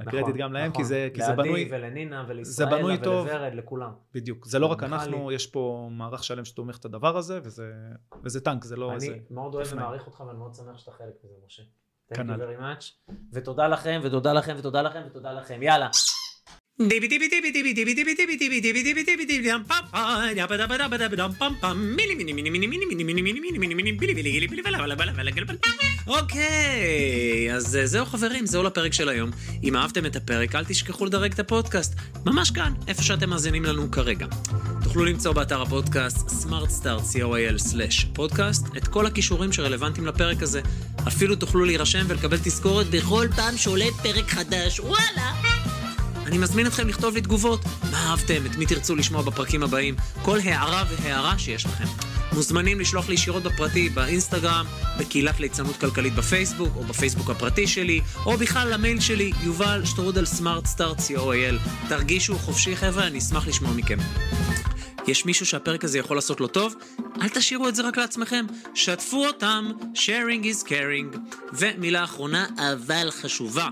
הקרדיט נכון, גם להם, כי נכון. זה, כי זה בנוי, לעדי ולנינה ולישראלה. ולוורד, לכולם. בדיוק, זה לא רק. אנחנו, יש פה מערך שלם שתומך את הדבר הזה, וזה, וזה טנק, זה לא אני איזה... מאוד אוהב. ומעריך אותך ואני מאוד שמח שאתה חלק מזה, משה. Thank you כנ"ל. very much. ותודה לכם, ותודה לכם, ותודה לכם, ותודה לכם. יאללה. אוקיי, אז אה, זהו חברים, זהו לפרק של היום. אם אהבתם את הפרק, אל תשכחו לדרג את הפודקאסט. ממש כאן, איפה שאתם מאזינים לנו כרגע. תוכלו למצוא באתר הפודקאסט smartstart.co.il/פודקאסט את כל הכישורים שרלוונטיים לפרק הזה. אפילו תוכלו להירשם ולקבל תזכורת בכל פעם שעולה פרק חדש. וואלה! אני מזמין אתכם לכתוב לי תגובות. מה אהבתם? את מי תרצו לשמוע בפרקים הבאים? כל הערה והערה שיש לכם. מוזמנים לשלוח לי ישירות בפרטי, באינסטגרם, בקהילת ליצנות כלכלית בפייסבוק, או בפייסבוק הפרטי שלי, או בכלל למייל שלי, יובל שטרודל סמארט סטארט co.il. תרגישו חופשי חבר'ה, אני אשמח לשמוע מכם. יש מישהו שהפרק הזה יכול לעשות לו טוב? אל תשאירו את זה רק לעצמכם, שתפו אותם, sharing is caring. ומילה אחרונה, אבל חשובה.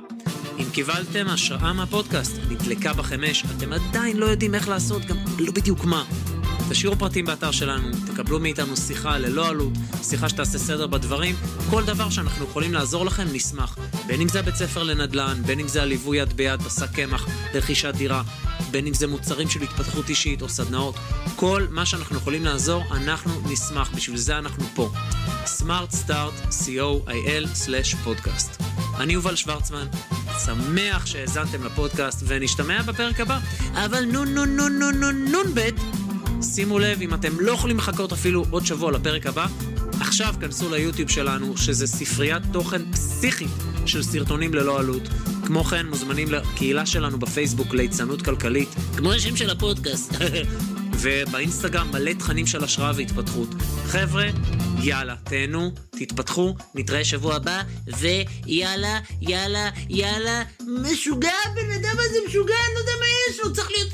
אם קיבלתם השראה מהפודקאסט, נדלקה בכם אש, אתם עדיין לא יודעים איך לעשות, גם לא בדיוק מה. תשאירו פרטים באתר שלנו, תקבלו מאיתנו שיחה ללא עלות, שיחה שתעשה סדר בדברים, כל דבר שאנחנו יכולים לעזור לכם, נשמח. בין אם זה הבית ספר לנדל"ן, בין אם זה הליווי יד ביד בשק קמח לרכישת דירה, בין אם זה מוצרים של התפתחות אישית או סדנאות, כל מה שאנחנו יכולים לעזור, אנחנו נשמח, בשביל זה אנחנו פה. Smart Start, co.il/פודקאסט. אני יובל שוורצמן, שמח שהאזנתם לפודקאסט ונשתמע בפרק הבא, אבל נו נו נו נו נו נון בית, שימו לב, אם אתם לא יכולים לחכות אפילו עוד שבוע לפרק הבא, עכשיו כנסו ליוטיוב שלנו, שזה ספריית תוכן פסיכית של סרטונים ללא עלות. כמו כן, מוזמנים לקהילה שלנו בפייסבוק ליצנות כלכלית, כמו השם של הפודקאסט. *laughs* ובאינסטגרם מלא תכנים של השראה והתפתחות. חבר'ה, יאללה, תהנו, תתפתחו, נתראה שבוע הבא, ויאללה, יאללה, יאללה, משוגע, הבן אדם הזה משוגע, אני לא יודע מה יש לו, צריך להיות...